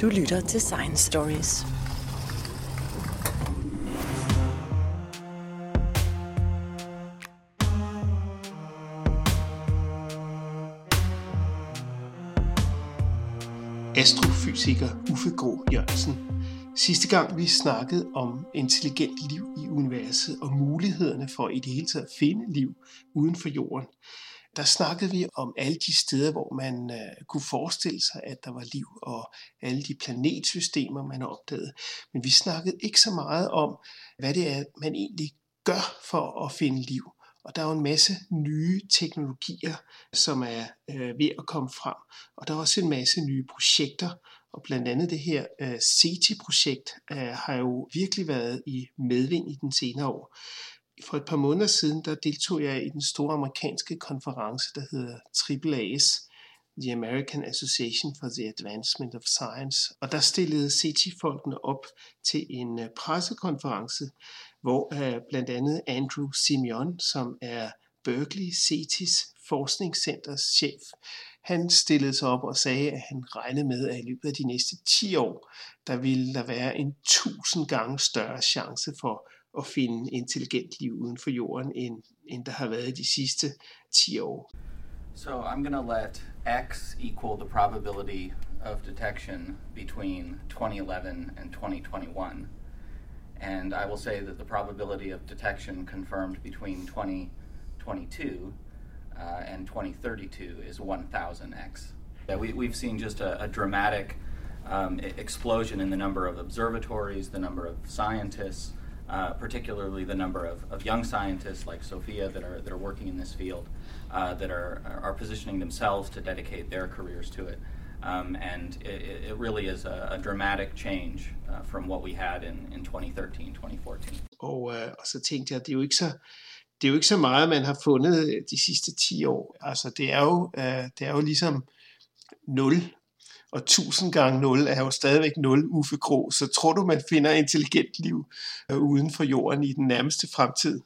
Du lytter til Science Stories. Astrofysiker Uffe Grå Jørgensen. Sidste gang vi snakkede om intelligent liv i universet og mulighederne for i det hele taget at finde liv uden for jorden, der snakkede vi om alle de steder, hvor man øh, kunne forestille sig, at der var liv, og alle de planetsystemer, man har opdaget. Men vi snakkede ikke så meget om, hvad det er, man egentlig gør for at finde liv. Og der er jo en masse nye teknologier, som er øh, ved at komme frem. Og der er også en masse nye projekter, og blandt andet det her øh, SETI-projekt øh, har jo virkelig været i medvind i den senere år for et par måneder siden, der deltog jeg i den store amerikanske konference, der hedder AAAS, The American Association for the Advancement of Science. Og der stillede CETI-folkene op til en øh, pressekonference, hvor uh, blandt andet Andrew Simeon, som er Berkeley CETI's forskningscenters chef, han stillede sig op og sagde, at han regnede med, at i løbet af de næste 10 år, der ville der være en tusind gange større chance for at finde intelligent liv uden for jorden, end, end der har været de sidste 10 år. So I'm going to let x equal the probability of detection between 2011 and 2021. And I will say that the probability of detection confirmed between 2022 uh, and 2032 is 1000x. Yeah, we, we've seen just a, a dramatic um, explosion in the number of observatories, the number of scientists, uh, particularly the number of, of young scientists like Sophia that are, that are working in this field, uh, that are, are positioning themselves to dedicate their careers to it. Um, and it, it, really is a, a dramatic change uh, from what we had in, in 2013, 2014. Og, øh, og så tænkte jeg, det er jo ikke så, det er jo ikke så meget, man har fundet de sidste 10 år. Altså, det er jo, øh, det er jo ligesom 0 og 1000 gange 0 er jo stadigvæk 0 Uffe Krog, så tror du, man finder intelligent liv øh, uden for jorden i den nærmeste fremtid?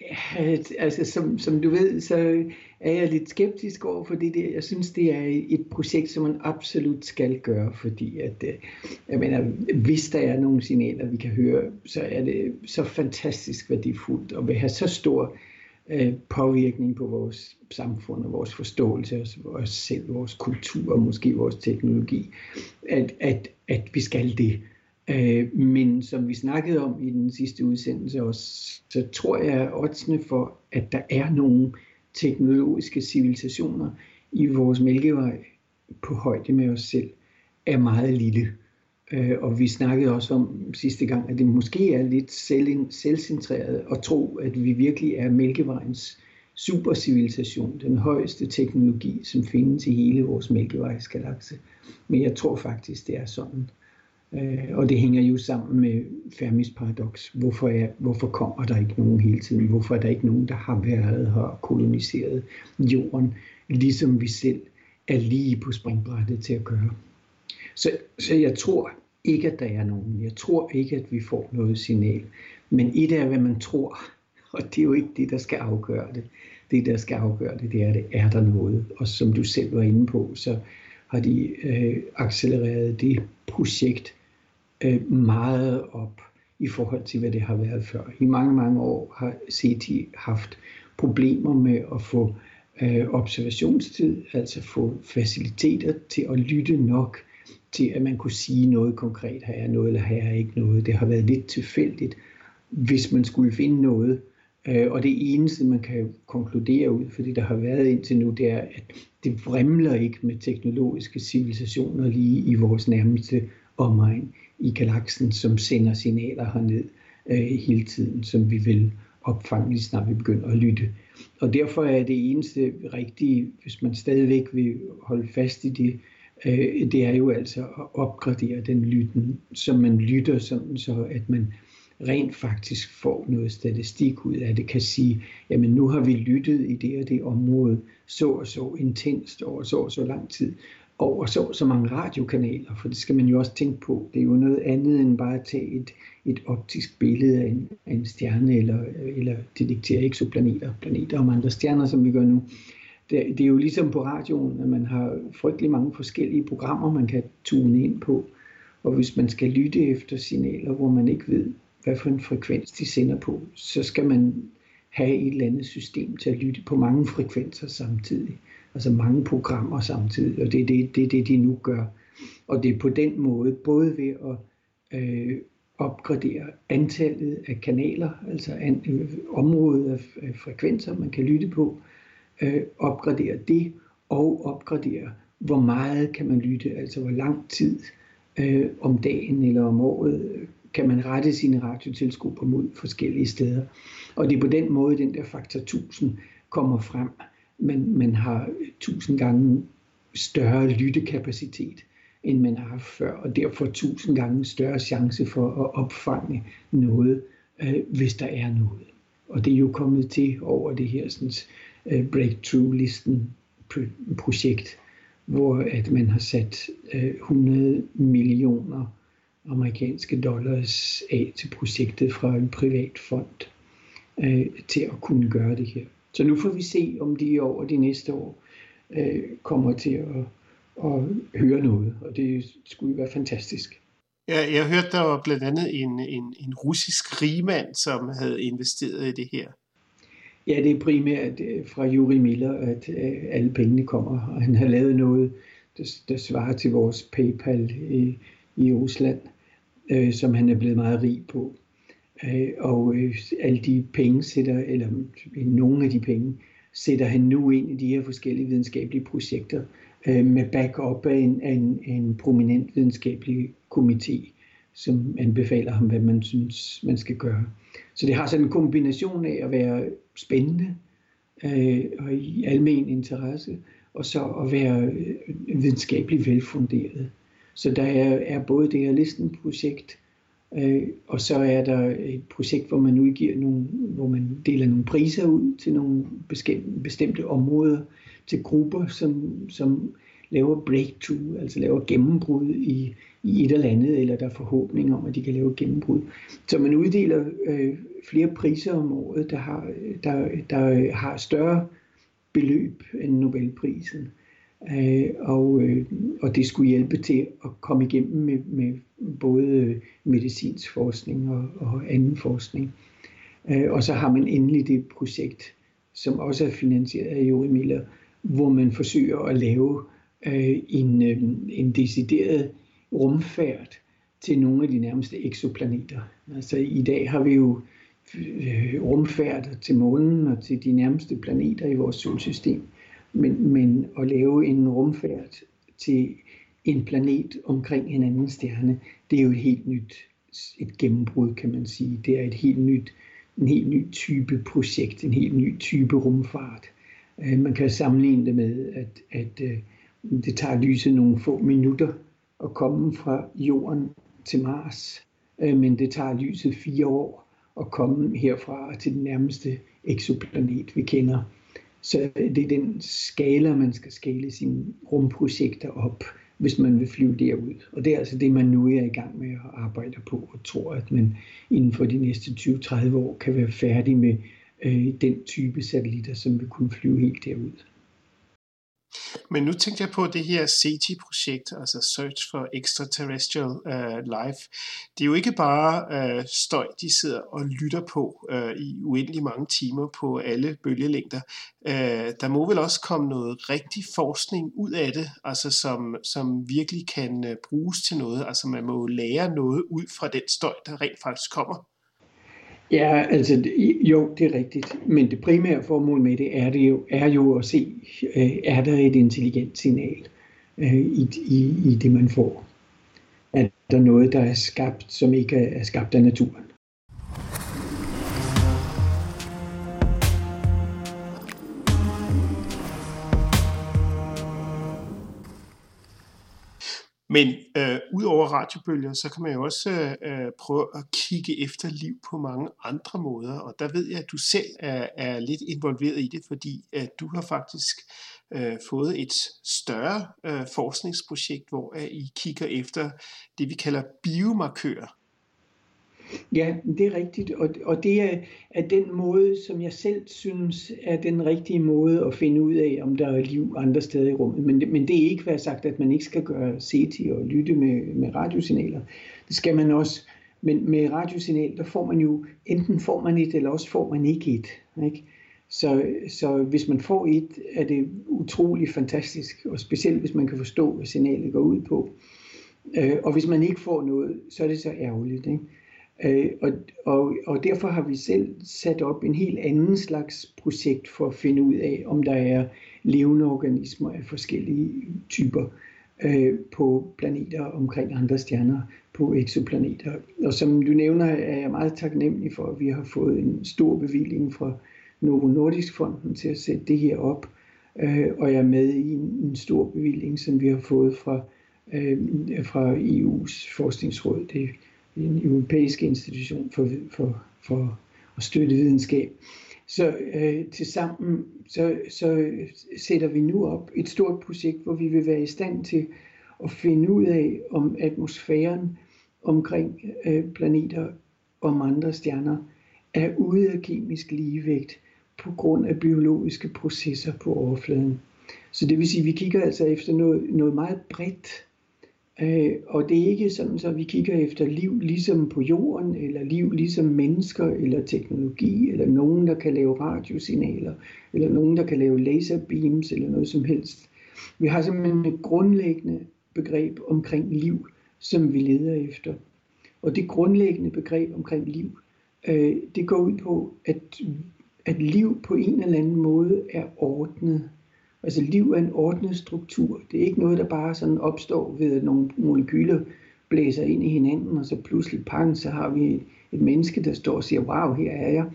Ja, øh, altså som, som du ved, så er jeg lidt skeptisk over for det der. Jeg synes, det er et projekt, som man absolut skal gøre, fordi at, øh, jeg mener, hvis der er nogle signaler, vi kan høre, så er det så fantastisk værdifuldt og vil have så stor øh, Øh, påvirkning på vores samfund og vores forståelse af os selv, vores kultur og måske vores teknologi, at, at, at vi skal det. Øh, men som vi snakkede om i den sidste udsendelse også, så tror jeg, at oddsene for, at der er nogle teknologiske civilisationer i vores mælkevej på højde med os selv, er meget lille. Øh, og vi snakkede også om sidste gang, at det måske er lidt selv, selvcentreret at tro, at vi virkelig er Mælkevejens supercivilisation, den højeste teknologi, som findes i hele vores Mælkevejsgalakse. Men jeg tror faktisk, det er sådan. Øh, og det hænger jo sammen med Fermis paradoks. Hvorfor, er, hvorfor kommer der ikke nogen hele tiden? Hvorfor er der ikke nogen, der har været her og koloniseret jorden, ligesom vi selv er lige på springbrættet til at gøre? Så, så jeg tror, ikke, at der er nogen. Jeg tror ikke, at vi får noget signal. Men et er, hvad man tror, og det er jo ikke det, der skal afgøre det. Det, der skal afgøre det, det er, det er der noget. Og som du selv var inde på, så har de øh, accelereret det projekt øh, meget op i forhold til, hvad det har været før. I mange, mange år har CT haft problemer med at få øh, observationstid, altså få faciliteter til at lytte nok til, at man kunne sige noget konkret, her er noget, eller her er ikke noget. Det har været lidt tilfældigt, hvis man skulle finde noget. Øh, og det eneste, man kan konkludere ud, fordi der har været indtil nu, det er, at det vrimler ikke med teknologiske civilisationer lige i vores nærmeste omegn i galaksen, som sender signaler herned øh, hele tiden, som vi vil opfange lige snart vi begynder at lytte. Og derfor er det eneste rigtige, hvis man stadigvæk vil holde fast i det, øh, det er jo altså at opgradere den lytten, så man lytter sådan, så at man rent faktisk får noget statistik ud af det, kan sige, jamen nu har vi lyttet i det og det område så og så intenst over så og så lang tid, over så, så mange radiokanaler, for det skal man jo også tænke på. Det er jo noget andet end bare at tage et, et optisk billede af en, af en stjerne, eller, eller detektere eksoplaneter, planeter om andre stjerner, som vi gør nu det, det er jo ligesom på radioen, at man har frygtelig mange forskellige programmer, man kan tune ind på. Og hvis man skal lytte efter signaler, hvor man ikke ved, hvad for en frekvens de sender på, så skal man have et eller andet system til at lytte på mange frekvenser samtidig. Altså mange programmer samtidig, og det er det, det, det de nu gør. Og det er på den måde, både ved at øh, opgradere antallet af kanaler, altså an, øh, området af, af frekvenser, man kan lytte på, øh, opgradere det, og opgradere, hvor meget kan man lytte, altså hvor lang tid øh, om dagen eller om året øh, kan man rette sine radioteleskop mod forskellige steder. Og det er på den måde, den der faktor 1000 kommer frem. Man, man har 1000 gange større lyttekapacitet, end man har haft før, og derfor 1000 gange større chance for at opfange noget, øh, hvis der er noget. Og det er jo kommet til over det her sådan, øh, breakthrough-listen projekt, hvor at man har sat øh, 100 millioner amerikanske dollars af til projektet fra en privat fond øh, til at kunne gøre det her. Så nu får vi se, om de over de næste år øh, kommer til at, at høre noget, og det skulle være fantastisk. Ja, jeg hørte, der var blandt andet en, en, en russisk rigmand, som havde investeret i det her. Ja, det er primært øh, fra Juri Miller, at øh, alle pengene kommer, og han har lavet noget, der, der svarer til vores PayPal i, i Rusland, øh, som han er blevet meget rig på. Øh, og øh, alle de penge sætter, eller nogle af de penge, sætter han nu ind i de her forskellige videnskabelige projekter øh, med backup af en, af en, en prominent videnskabelig komité, som anbefaler ham, hvad man synes, man skal gøre. Så det har sådan en kombination af at være spændende øh, og i almen interesse, og så at være øh, videnskabeligt velfunderet. Så der er, er både det her listenprojekt, øh, og så er der et projekt, hvor man udgiver nogle, hvor man deler nogle priser ud til nogle bestemte områder, til grupper, som, som laver breakthrough, altså laver gennembrud i, i et eller andet, eller der er forhåbning om, at de kan lave gennembrud. Så man uddeler øh, flere priser om året, der har, der, der har større beløb end Nobelprisen. Øh, og, øh, og det skulle hjælpe til at komme igennem med, med både medicinsk forskning og, og anden forskning. Øh, og så har man endelig det projekt, som også er finansieret af Jori Miller, hvor man forsøger at lave øh, en, øh, en decideret rumfærd til nogle af de nærmeste eksoplaneter. Altså i dag har vi jo øh, rumfærd til månen og til de nærmeste planeter i vores solsystem. Men, men at lave en rumfærd til en planet omkring en anden stjerne, det er jo et helt nyt et gennembrud, kan man sige. Det er et helt nyt, en helt ny type projekt, en helt ny type rumfart. Øh, man kan sammenligne det med, at, at øh, det tager lyset nogle få minutter at komme fra jorden til Mars, øh, men det tager lyset fire år at komme herfra til den nærmeste eksoplanet, vi kender. Så det er den skala, man skal skale sine rumprojekter op, hvis man vil flyve derud. Og det er altså det, man nu er i gang med at arbejde på, og tror, at man inden for de næste 20-30 år kan være færdig med øh, den type satellitter, som vil kunne flyve helt derud. Men nu tænkte jeg på det her SETI-projekt, altså Search for Extraterrestrial uh, Life. Det er jo ikke bare uh, støj, de sidder og lytter på uh, i uendelig mange timer på alle bølgelængder. Uh, der må vel også komme noget rigtig forskning ud af det, altså som, som virkelig kan uh, bruges til noget. Altså man må lære noget ud fra den støj, der rent faktisk kommer. Ja, altså jo, det er rigtigt. Men det primære formål med det er, det jo, er jo at se, øh, er der et intelligent signal øh, i, i, i det, man får. Er der noget, der er skabt, som ikke er skabt af naturen? Men øh, ud over radiobølger, så kan man jo også øh, prøve at kigge efter liv på mange andre måder. Og der ved jeg, at du selv er, er lidt involveret i det, fordi at du har faktisk øh, fået et større øh, forskningsprojekt, hvor at I kigger efter det, vi kalder biomarkører. Ja, det er rigtigt, og, og det er, er den måde, som jeg selv synes er den rigtige måde at finde ud af, om der er liv andre steder i rummet. Men, men det er ikke været sagt, at man ikke skal gøre SETI og lytte med, med radiosignaler. Det skal man også. Men med radiosignal, der får man jo, enten får man et, eller også får man ikke et. Ikke? Så, så hvis man får et, er det utrolig fantastisk, og specielt hvis man kan forstå, hvad signalet går ud på. Øh, og hvis man ikke får noget, så er det så ærgerligt. Ikke? Øh, og, og, og derfor har vi selv sat op en helt anden slags projekt for at finde ud af, om der er levende organismer af forskellige typer øh, på planeter omkring andre stjerner, på eksoplaneter. Og som du nævner, er jeg meget taknemmelig for, at vi har fået en stor bevilling fra Novo Nordisk Fonden til at sætte det her op. Øh, og jeg er med i en, en stor bevilling, som vi har fået fra, øh, fra EU's forskningsråd. Det en europæisk institution for, for, for at støtte videnskab. Så øh, til sammen så, så sætter vi nu op et stort projekt, hvor vi vil være i stand til at finde ud af, om atmosfæren omkring øh, planeter og andre stjerner er ude af kemisk ligevægt på grund af biologiske processer på overfladen. Så det vil sige, at vi kigger altså efter noget, noget meget bredt Øh, og det er ikke sådan, så vi kigger efter liv ligesom på jorden, eller liv ligesom mennesker, eller teknologi, eller nogen, der kan lave radiosignaler, eller nogen, der kan lave laserbeams, eller noget som helst. Vi har simpelthen et grundlæggende begreb omkring liv, som vi leder efter. Og det grundlæggende begreb omkring liv, øh, det går ud på, at, at liv på en eller anden måde er ordnet Altså liv er en ordnet struktur. Det er ikke noget, der bare sådan opstår ved, at nogle molekyler blæser ind i hinanden, og så pludselig pang, så har vi et menneske, der står og siger, wow, her er jeg.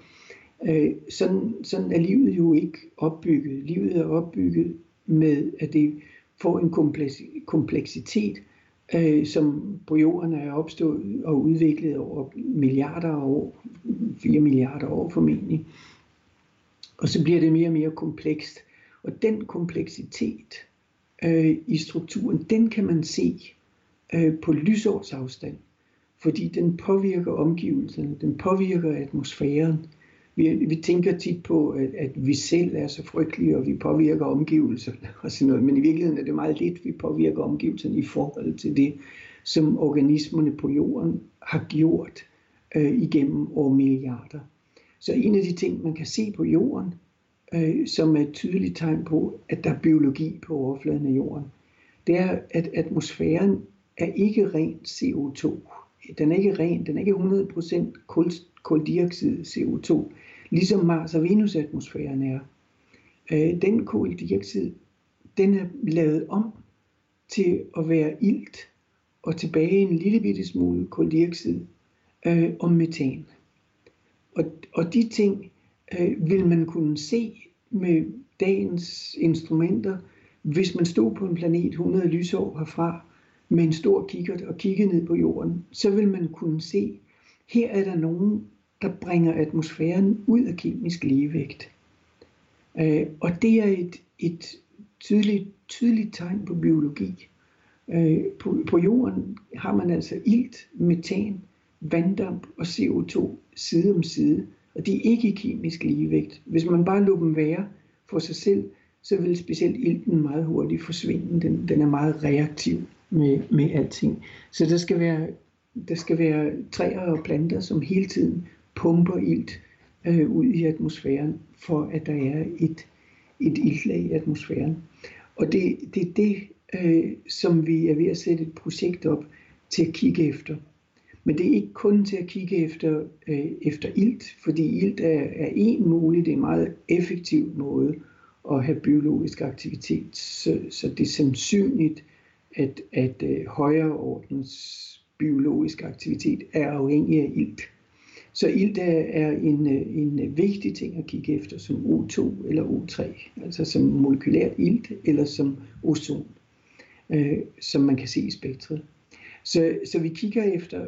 Øh, sådan, sådan er livet jo ikke opbygget. Livet er opbygget med, at det får en kompleksitet, øh, som på jorden er opstået og udviklet over milliarder af år, 4 milliarder år formentlig. Og så bliver det mere og mere komplekst. Og den kompleksitet øh, i strukturen, den kan man se øh, på lysårsafstand, fordi den påvirker omgivelserne, den påvirker atmosfæren. Vi, vi tænker tit på, at, at vi selv er så frygtelige, og vi påvirker omgivelserne og sådan noget, men i virkeligheden er det meget lidt, vi påvirker omgivelserne i forhold til det, som organismerne på jorden har gjort øh, igennem år milliarder. Så en af de ting, man kan se på jorden, øh, som er et tydeligt tegn på, at der er biologi på overfladen af jorden, det er, at atmosfæren er ikke rent CO2. Den er ikke ren, den er ikke 100% kul, koldioxid CO2, ligesom Mars og Venus atmosfæren er. Øh, den koldioxid, den er lavet om til at være ilt og tilbage en lille bitte smule koldioxid øh, og metan. Og, og de ting øh, vil man kunne se med dagens instrumenter, hvis man stod på en planet 100 lysår herfra med en stor kikkert og kiggede ned på jorden, så vil man kunne se, her er der nogen, der bringer atmosfæren ud af kemisk ligevægt. Øh, og det er et, et tydeligt, tydeligt tegn på biologi. Øh, på, på jorden har man altså ilt, metan, vanddamp og CO2 side om side og de er ikke i kemisk ligevægt. Hvis man bare lå dem være for sig selv, så vil specielt ilten meget hurtigt forsvinde. Den, den er meget reaktiv med, med alting. Så der skal, være, der skal være træer og planter, som hele tiden pumper ilt øh, ud i atmosfæren, for at der er et, et iltlag i atmosfæren. Og det, det er det, øh, som vi er ved at sætte et projekt op til at kigge efter. Men det er ikke kun til at kigge efter, øh, efter ilt, fordi ilt er, er en mulig, det er en meget effektiv måde at have biologisk aktivitet. Så, så det er sandsynligt, at, at øh, højere ordens biologisk aktivitet er afhængig af ilt. Så ilt er, er en, øh, en vigtig ting at kigge efter som O2 eller O3, altså som molekylært ilt eller som ozon, øh, som man kan se i spektret. Så, så vi kigger efter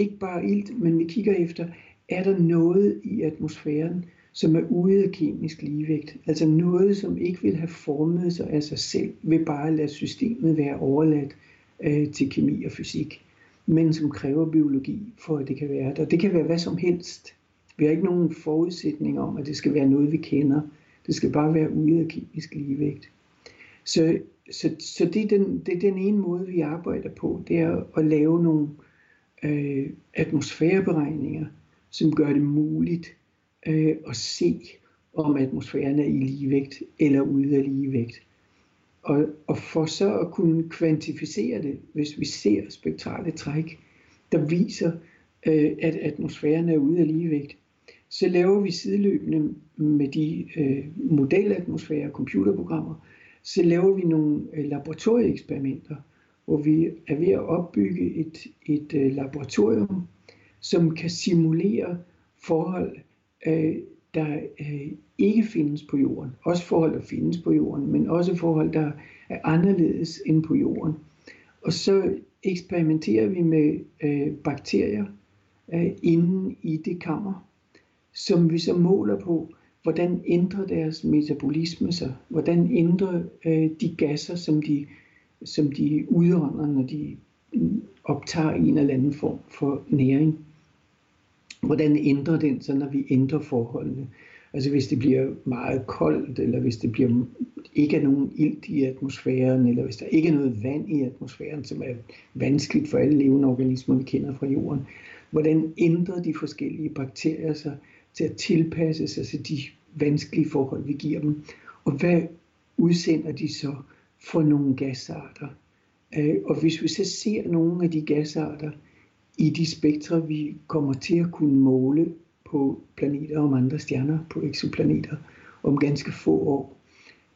ikke bare ilt, men vi kigger efter, er der noget i atmosfæren, som er ude af kemisk ligevægt. Altså noget, som ikke vil have formet sig af sig selv, vil bare lade systemet være overladt øh, til kemi og fysik. men som kræver biologi for, at det kan være der. Det kan være hvad som helst. Vi har ikke nogen forudsætning om, at det skal være noget, vi kender. Det skal bare være ude af kemisk ligevægt. Så, så, så det, er den, det er den ene måde, vi arbejder på. Det er at lave nogle øh, Øh, atmosfæreberegninger, som gør det muligt øh, at se, om atmosfæren er i ligevægt eller ude af ligevægt. Og, og for så at kunne kvantificere det, hvis vi ser spektrale træk, der viser, øh, at atmosfæren er ude af ligevægt, så laver vi sideløbende med de øh, modelatmosfære og computerprogrammer, så laver vi nogle øh, laboratorieeksperimenter, hvor vi er ved at opbygge et, et øh, laboratorium, som kan simulere forhold, øh, der øh, ikke findes på jorden. Også forhold, der findes på jorden, men også forhold, der er anderledes end på jorden. Og så eksperimenterer vi med øh, bakterier øh, inde i det kammer, som vi så måler på, hvordan ændrer deres metabolisme sig, hvordan ændrer øh, de gasser, som de, som de udånder, når de optager en eller anden form for næring. Hvordan ændrer den sig, når vi ændrer forholdene? Altså hvis det bliver meget koldt, eller hvis det bliver ikke er nogen ilt i atmosfæren, eller hvis der ikke er noget vand i atmosfæren, som er vanskeligt for alle levende organismer, vi kender fra jorden. Hvordan ændrer de forskellige bakterier sig til at tilpasse sig til de vanskelige forhold, vi giver dem? Og hvad udsender de så for nogle gasarter? Øh, og hvis vi så ser nogle af de gasarter i de spektre, vi kommer til at kunne måle på planeter om andre stjerner, på eksoplaneter, om ganske få år,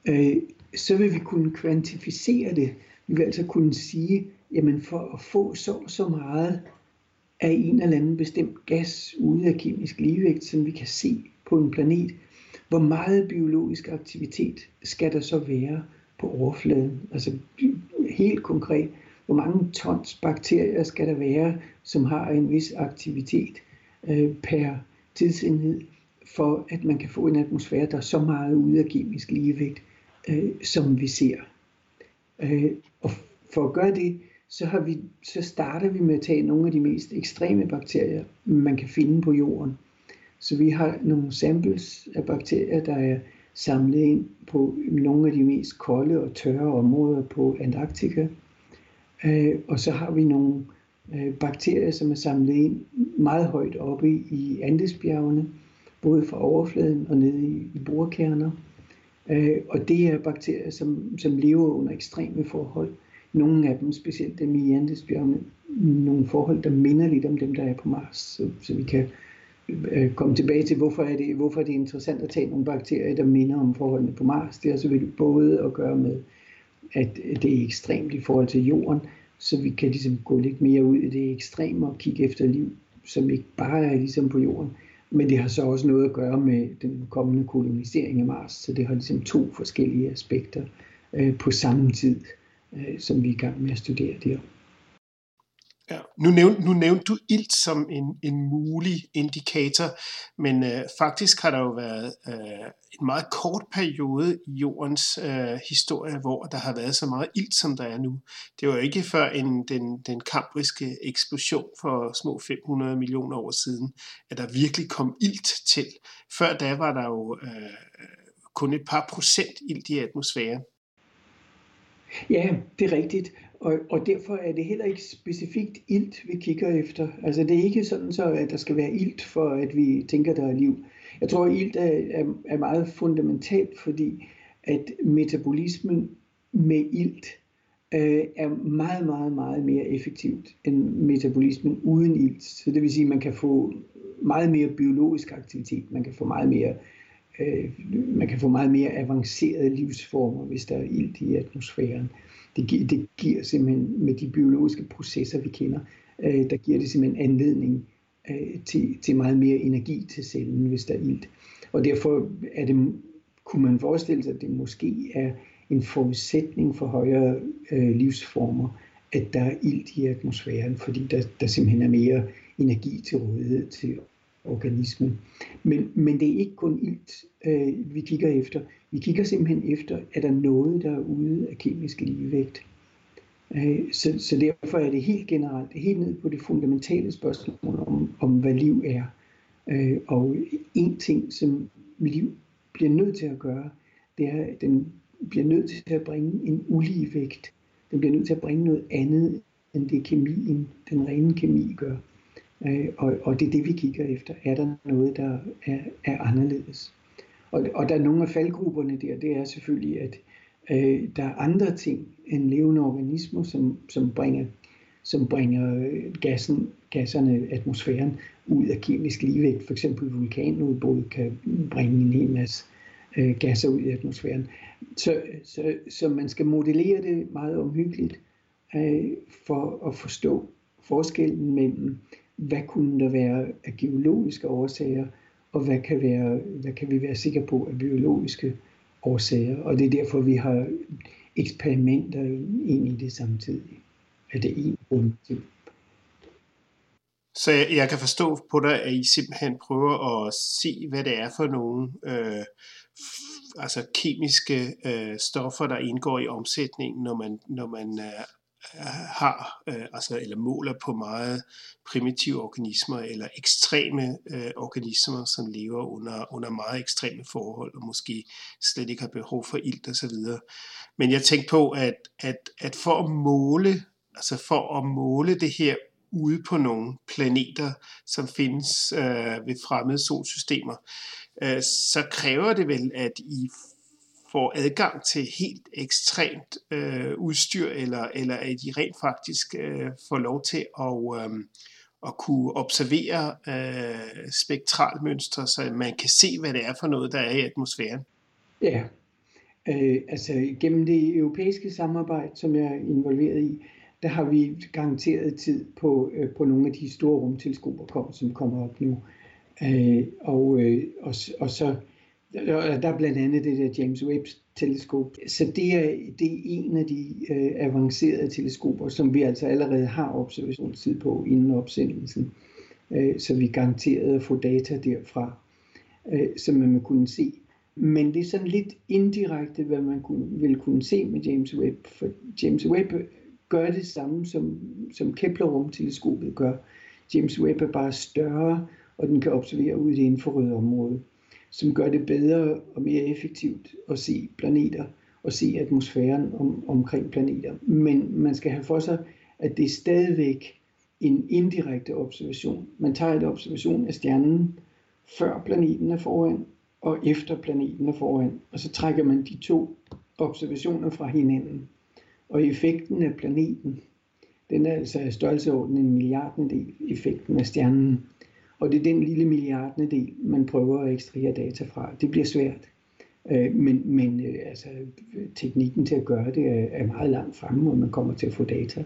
øh, så vil vi kunne kvantificere det. Vi vil altså kunne sige, jamen for at få så så meget af en eller anden bestemt gas ude af kemisk ligevægt, som vi kan se på en planet, hvor meget biologisk aktivitet skal der så være på overfladen? Altså helt konkret, hvor mange tons bakterier skal der være, som har en vis aktivitet øh, per tidsenhed, for at man kan få en atmosfære, der er så meget ude af kemisk ligevægt, øh, som vi ser. Øh, og for at gøre det, så, har vi, så starter vi med at tage nogle af de mest ekstreme bakterier, man kan finde på jorden. Så vi har nogle samples af bakterier, der er samlet ind på nogle af de mest kolde og tørre områder på Antarktika. Øh, og så har vi nogle øh, bakterier, som er samlet ind meget højt oppe i Andesbjergene, både fra overfladen og nede i, i borkerner. Øh, og det er bakterier, som, som lever under ekstreme forhold. Nogle af dem, specielt dem i Andesbjergene, nogle forhold, der minder lidt om dem, der er på Mars. Så, så vi kan øh, komme tilbage til, hvorfor er, det, hvorfor er det interessant at tage nogle bakterier, der minder om forholdene på Mars. Det har selvfølgelig både at gøre med, at det er ekstremt i forhold til jorden, så vi kan ligesom gå lidt mere ud i det ekstreme og kigge efter liv, som ikke bare er ligesom på jorden. Men det har så også noget at gøre med den kommende kolonisering af Mars, så det har ligesom to forskellige aspekter øh, på samme tid, øh, som vi er i gang med at studere der. Ja, nu, nævnte, nu nævnte du ilt som en, en mulig indikator, men øh, faktisk har der jo været øh, en meget kort periode i jordens øh, historie, hvor der har været så meget ilt, som der er nu. Det var ikke før en, den, den kambriske eksplosion for små 500 millioner år siden, at der virkelig kom ilt til. Før da var der jo øh, kun et par procent ilt i atmosfæren. Ja, det er rigtigt. Og, og derfor er det heller ikke specifikt ilt, vi kigger efter. Altså det er ikke sådan så, at der skal være ilt for, at vi tænker, der er liv. Jeg tror, at ilt er, er, er meget fundamentalt, fordi at metabolismen med ilt øh, er meget, meget, meget mere effektivt end metabolismen uden ilt. Så det vil sige, at man kan få meget mere biologisk aktivitet, man kan få meget mere øh, man kan få meget mere avancerede livsformer, hvis der er ilt i atmosfæren. Det, gi- det giver simpelthen med de biologiske processer, vi kender, øh, der giver det simpelthen anledning øh, til, til meget mere energi til cellen, hvis der er ilt. Og derfor er det, kunne man forestille sig, at det måske er en forudsætning for højere øh, livsformer, at der er ilt i atmosfæren, fordi der, der simpelthen er mere energi til rådighed til organismen. Men, men det er ikke kun ilt, øh, vi kigger efter. Vi kigger simpelthen efter, er der noget, der er ude af kemisk ligevægt. Øh, så, så derfor er det helt generelt, helt ned på det fundamentale spørgsmål om, om hvad liv er. Øh, og en ting, som liv bliver nødt til at gøre, det er, at den bliver nødt til at bringe en ulige vægt. Den bliver nødt til at bringe noget andet, end det kemien, den rene kemi gør. Øh, og, og det er det, vi kigger efter. Er der noget, der er, er anderledes? Og, og der er nogle af faldgrupperne der, det er selvfølgelig, at øh, der er andre ting end levende organismer, som, som bringer, som bringer øh, gassen, gasserne, atmosfæren ud af kemisk ligevægt. For eksempel vulkanudbrud kan bringe en hel masse øh, gasser ud i atmosfæren. Så, så, så man skal modellere det meget omhyggeligt øh, for at forstå forskellen mellem, hvad kunne der være af geologiske årsager, og hvad kan, være, hvad kan vi være sikre på af biologiske årsager. Og det er derfor, vi har eksperimenter ind i det samtidig. Er det en grund til. Så jeg, jeg kan forstå på dig, at I simpelthen prøver at se, hvad det er for nogle øh, altså kemiske øh, stoffer, der indgår i omsætningen, når man, når man øh, har, øh, altså, eller måler på meget primitive organismer eller ekstreme øh, organismer, som lever under, under meget ekstreme forhold og måske slet ikke har behov for ilt osv. Men jeg tænkte på, at, at, at for at måle, altså for at måle det her ude på nogle planeter, som findes øh, ved fremmede solsystemer, øh, så kræver det vel, at I får adgang til helt ekstremt øh, udstyr, eller, eller at de rent faktisk øh, får lov til at, øh, at kunne observere øh, spektralmønstre, så man kan se, hvad det er for noget, der er i atmosfæren. Ja, øh, altså gennem det europæiske samarbejde, som jeg er involveret i, der har vi garanteret tid på, øh, på nogle af de store rumteleskoper, som kommer op nu. Øh, og, øh, og, og så der er blandt andet det der James Webb teleskop. Så det er, det er en af de øh, avancerede teleskoper, som vi altså allerede har observationstid på inden opsendelsen. Øh, så vi garanteret at få data derfra, øh, som man kunne se. Men det er sådan lidt indirekte, hvad man kunne, ville kunne se med James Webb. For James Webb gør det samme, som, som Kepler-rumteleskopet gør. James Webb er bare større, og den kan observere ud i det infrarøde område som gør det bedre og mere effektivt at se planeter og se atmosfæren om, omkring planeter. Men man skal have for sig, at det er stadigvæk en indirekte observation. Man tager et observation af stjernen, før planeten er foran, og efter planeten er foran. Og så trækker man de to observationer fra hinanden. Og effekten af planeten, den er altså i størrelseorden en milliardendel effekten af stjernen. Og det er den lille milliardende del, man prøver at ekstrahere data fra. Det bliver svært. Øh, men, men øh, altså, teknikken til at gøre det er meget langt fremme, og man kommer til at få data.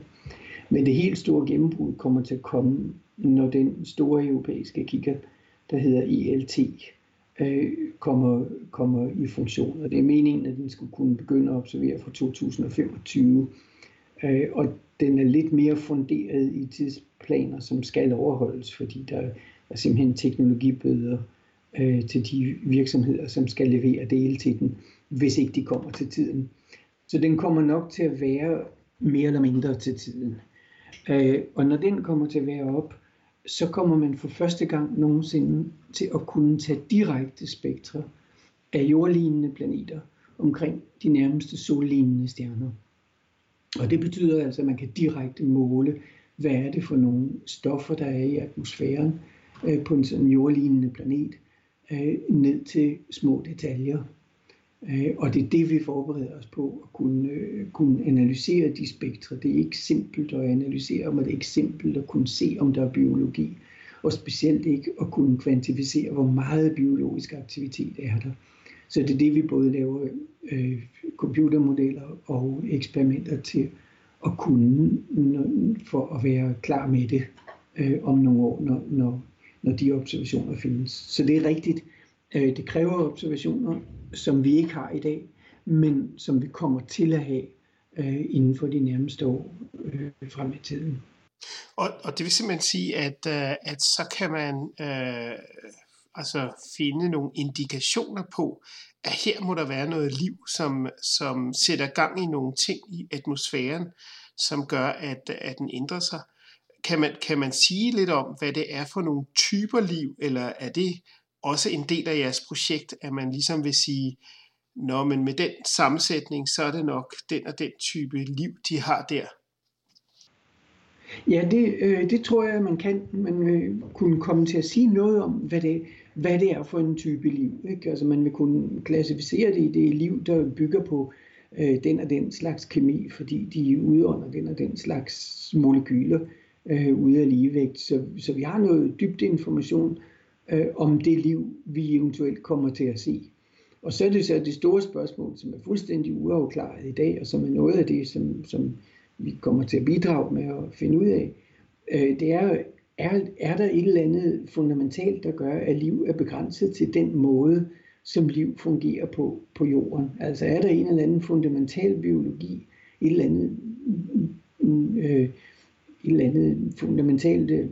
Men det helt store gennembrud kommer til at komme, når den store europæiske kigger, der hedder ELT, øh, kommer, kommer i funktion. Og det er meningen, at den skulle kunne begynde at observere fra 2025. Øh, og den er lidt mere funderet i tidsplaner, som skal overholdes, fordi der er simpelthen teknologibøder øh, til de virksomheder, som skal levere dele til den, hvis ikke de kommer til tiden. Så den kommer nok til at være mere eller mindre til tiden. Øh, og når den kommer til at være op, så kommer man for første gang nogensinde til at kunne tage direkte spektre af jordlignende planeter omkring de nærmeste sollignende stjerner. Og det betyder altså, at man kan direkte måle, hvad er det for nogle stoffer, der er i atmosfæren, øh, på en sådan jordlignende planet, øh, ned til små detaljer. Øh, og det er det, vi forbereder os på, at kunne, øh, kunne analysere de spektre. Det er ikke simpelt at analysere men det er ikke simpelt at kunne se, om der er biologi. Og specielt ikke at kunne kvantificere, hvor meget biologisk aktivitet er der. Så det er det, vi både laver øh, computermodeller og eksperimenter til at kunne, for at være klar med det øh, om nogle år, når, når når de observationer findes. Så det er rigtigt. Øh, det kræver observationer, som vi ikke har i dag, men som vi kommer til at have øh, inden for de nærmeste år øh, frem i tiden. Og, og det vil simpelthen sige, at, øh, at så kan man øh, altså finde nogle indikationer på, at her må der være noget liv, som, som sætter gang i nogle ting i atmosfæren, som gør, at, at den ændrer sig. Kan man, kan man sige lidt om, hvad det er for nogle typer liv, eller er det også en del af jeres projekt, at man ligesom vil sige, Nå, men med den sammensætning, så er det nok den og den type liv, de har der. Ja, det, øh, det tror jeg, man kan. Man vil kunne komme til at sige noget om, hvad det, hvad det er for en type liv. Ikke? Altså man vil kunne klassificere det i det liv, der bygger på øh, den og den slags kemi, fordi de udånder den og den slags molekyler øh, ude af ligevægt. Så, så vi har noget dybt information øh, om det liv, vi eventuelt kommer til at se. Og så er det så det store spørgsmål, som er fuldstændig uafklaret i dag, og som er noget af det, som, som vi kommer til at bidrage med at finde ud af. Øh, det er, er, er der et eller andet fundamentalt, der gør, at liv er begrænset til den måde, som liv fungerer på på jorden? Altså er der en eller anden fundamental biologi, et eller andet, øh, et eller andet fundamentalt øh,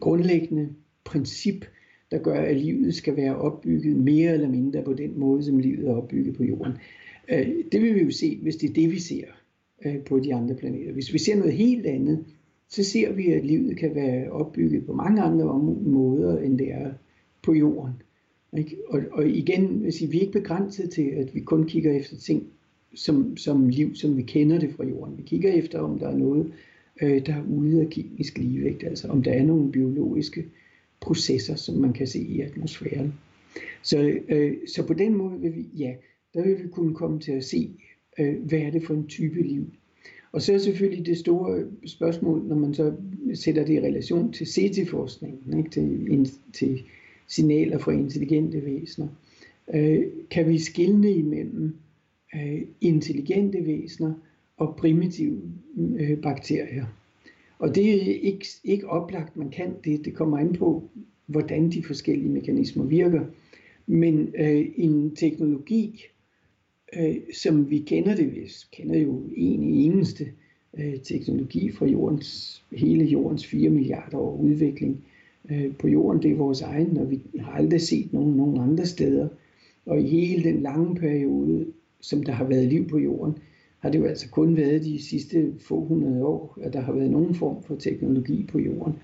grundlæggende princip, der gør, at livet skal være opbygget mere eller mindre på den måde, som livet er opbygget på jorden. Øh, det vil vi jo se, hvis det er det, vi ser øh, på de andre planeter. Hvis vi ser noget helt andet, så ser vi, at livet kan være opbygget på mange andre måder, end det er på jorden. Ikke? Og, og igen, hvis vi er ikke begrænset til, at vi kun kigger efter ting som, som liv, som vi kender det fra jorden. Vi kigger efter, om der er noget, øh, der er ude af kemisk ligevægt, altså om der er nogle biologiske processer, som man kan se i atmosfæren. Så, øh, så på den måde vil vi, ja, der vil vi kunne komme til at se, øh, hvad er det for en type liv. Og så er selvfølgelig det store spørgsmål, når man så sætter det i relation til CT-forskningen, ikke? Til, til signaler fra intelligente væsener. Øh, kan vi skille imellem øh, intelligente væsener og primitive øh, bakterier? Og det er ikke, ikke oplagt, man kan det. Det kommer an på, hvordan de forskellige mekanismer virker. Men øh, en teknologi, øh, som vi kender det, vi kender jo en eneste øh, teknologi fra jordens, hele jordens 4 milliarder år udvikling øh, på jorden, det er vores egen, og vi har aldrig set nogen, nogen andre steder. Og i hele den lange periode, som der har været liv på jorden, har det jo altså kun været de sidste få hundrede år, at der har været nogen form for teknologi på jorden.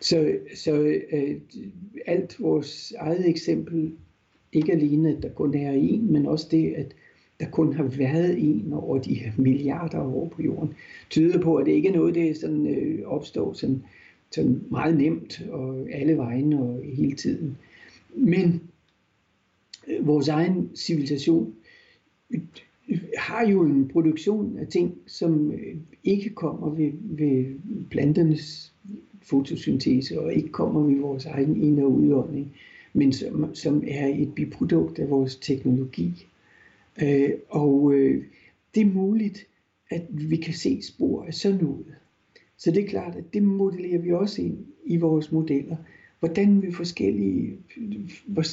Så, så øh, alt vores eget eksempel, ikke alene at der kun er en, men også det, at der kun har været en over de her milliarder af år på jorden, tyder på, at det ikke er noget, der sådan, øh, opstår sådan, sådan meget nemt og alle vegne og hele tiden. Men øh, vores egen civilisation har jo en produktion af ting, som øh, ikke kommer ved, ved planternes fotosyntese og ikke kommer ved vores egen ind- og udånding, men som, som er et biprodukt af vores teknologi. Øh, og øh, det er muligt, at vi kan se spor af sådan noget. Så det er klart, at det modellerer vi også ind i vores modeller. Hvordan vi forskellige,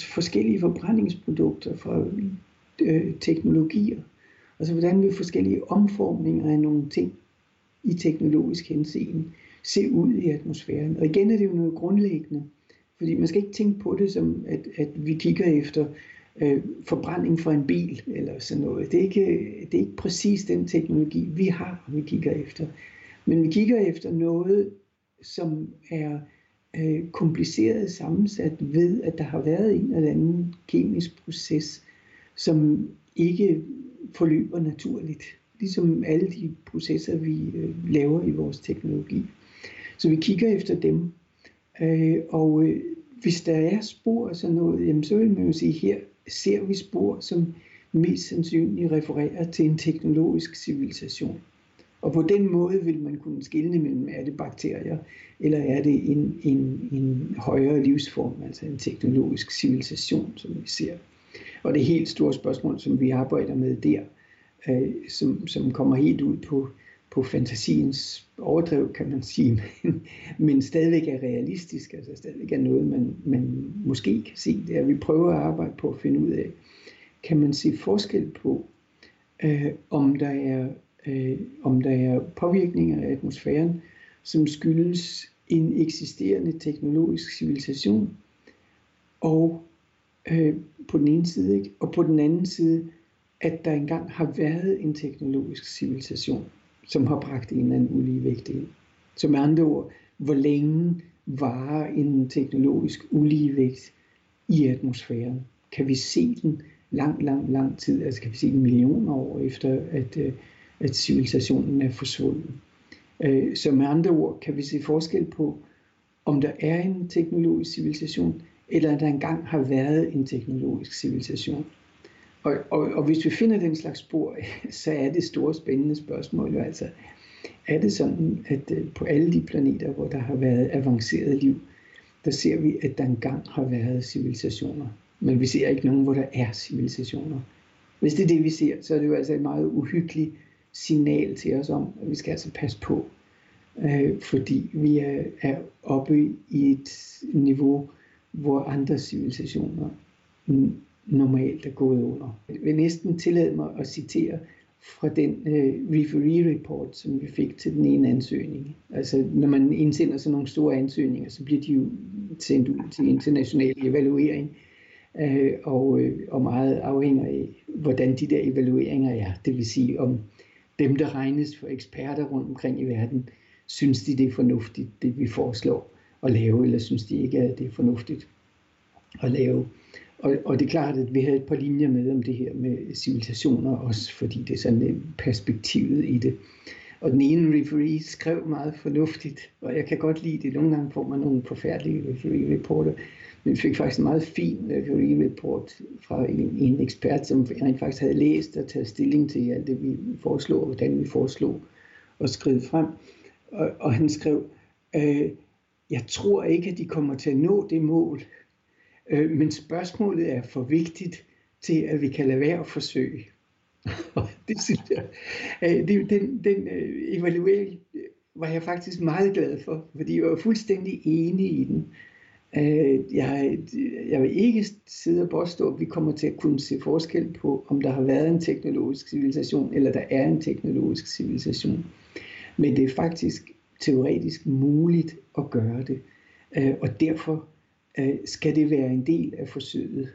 forskellige forbrændingsprodukter fra øh, teknologier Altså hvordan vil forskellige omformninger af nogle ting i teknologisk henseende se ud i atmosfæren. Og igen er det jo noget grundlæggende, fordi man skal ikke tænke på det som, at, at vi kigger efter øh, forbrænding fra en bil eller sådan noget. Det er, ikke, det er ikke præcis den teknologi, vi har, vi kigger efter. Men vi kigger efter noget, som er øh, kompliceret sammensat ved, at der har været en eller anden kemisk proces, som ikke forløber naturligt, ligesom alle de processer, vi øh, laver i vores teknologi. Så vi kigger efter dem, øh, og øh, hvis der er spor af sådan noget, jamen, så vil man jo sige, her ser vi spor, som mest sandsynligt refererer til en teknologisk civilisation. Og på den måde vil man kunne skille mellem, er det bakterier, eller er det en, en, en højere livsform, altså en teknologisk civilisation, som vi ser. Og det helt store spørgsmål, som vi arbejder med der, øh, som, som kommer helt ud på, på fantasiens overdrev, kan man sige, men, men stadigvæk er realistisk, altså stadigvæk er noget, man, man måske kan se, det er, at vi prøver at arbejde på at finde ud af, kan man se forskel på, øh, om, der er, øh, om der er påvirkninger af atmosfæren, som skyldes en eksisterende teknologisk civilisation, og øh, på den ene side, ikke? og på den anden side, at der engang har været en teknologisk civilisation. som har bragt en eller anden uligevægt ind. Så med andre ord, hvor længe varer en teknologisk uligevægt i atmosfæren? Kan vi se den lang, lang, lang tid? Altså kan vi se den millioner år efter, at, øh, at civilisationen er forsvundet? Øh, så med andre ord kan vi se forskel på, om der er en teknologisk civilisation, eller at der engang har været en teknologisk civilisation. Og, og, og hvis vi finder den slags spor, så er det store spændende spørgsmål jo altså, er det sådan, at øh, på alle de planeter, hvor der har været avanceret liv, der ser vi, at der engang har været civilisationer. Men vi ser ikke nogen, hvor der er civilisationer. Hvis det er det, vi ser, så er det jo altså et meget uhyggeligt signal til os om, at vi skal altså passe på. Øh, fordi vi er, er oppe i et niveau, hvor andre civilisationer normalt er gået under. Jeg vil næsten tillade mig at citere fra den øh, referee report, som vi fik til den ene ansøgning. Altså, når man indsender sådan nogle store ansøgninger, så bliver de jo sendt ud til international evaluering, øh, og, øh, og meget afhænger af, hvordan de der evalueringer er. Det vil sige, om dem, der regnes for eksperter rundt omkring i verden, synes de, det er fornuftigt, det vi foreslår at lave, eller synes de ikke, at det er fornuftigt at lave. Og, og det er klart, at vi havde et par linjer med om det her med civilisationer også, fordi det er sådan øh, perspektivet i det. Og den ene referee skrev meget fornuftigt, og jeg kan godt lide det. Nogle gange får man nogle forfærdelige referee-reporter, men vi fik faktisk en meget fin referee-report fra en, en ekspert, som rent faktisk havde læst og taget stilling til alt det, vi foreslog, og hvordan vi foreslog og skrive frem. Og, og han skrev, øh, jeg tror ikke, at de kommer til at nå det mål, Øh, men spørgsmålet er for vigtigt til, at vi kan lade være at forsøge. det synes jeg, øh, det, den, den øh, evaluering var jeg faktisk meget glad for, fordi jeg var fuldstændig enig i den. Jeg, jeg vil ikke sidde og påstå, at vi kommer til at kunne se forskel på, om der har været en teknologisk civilisation, eller der er en teknologisk civilisation. Men det er faktisk teoretisk muligt at gøre det. Øh, og derfor Øh, skal det være en del af forsøget.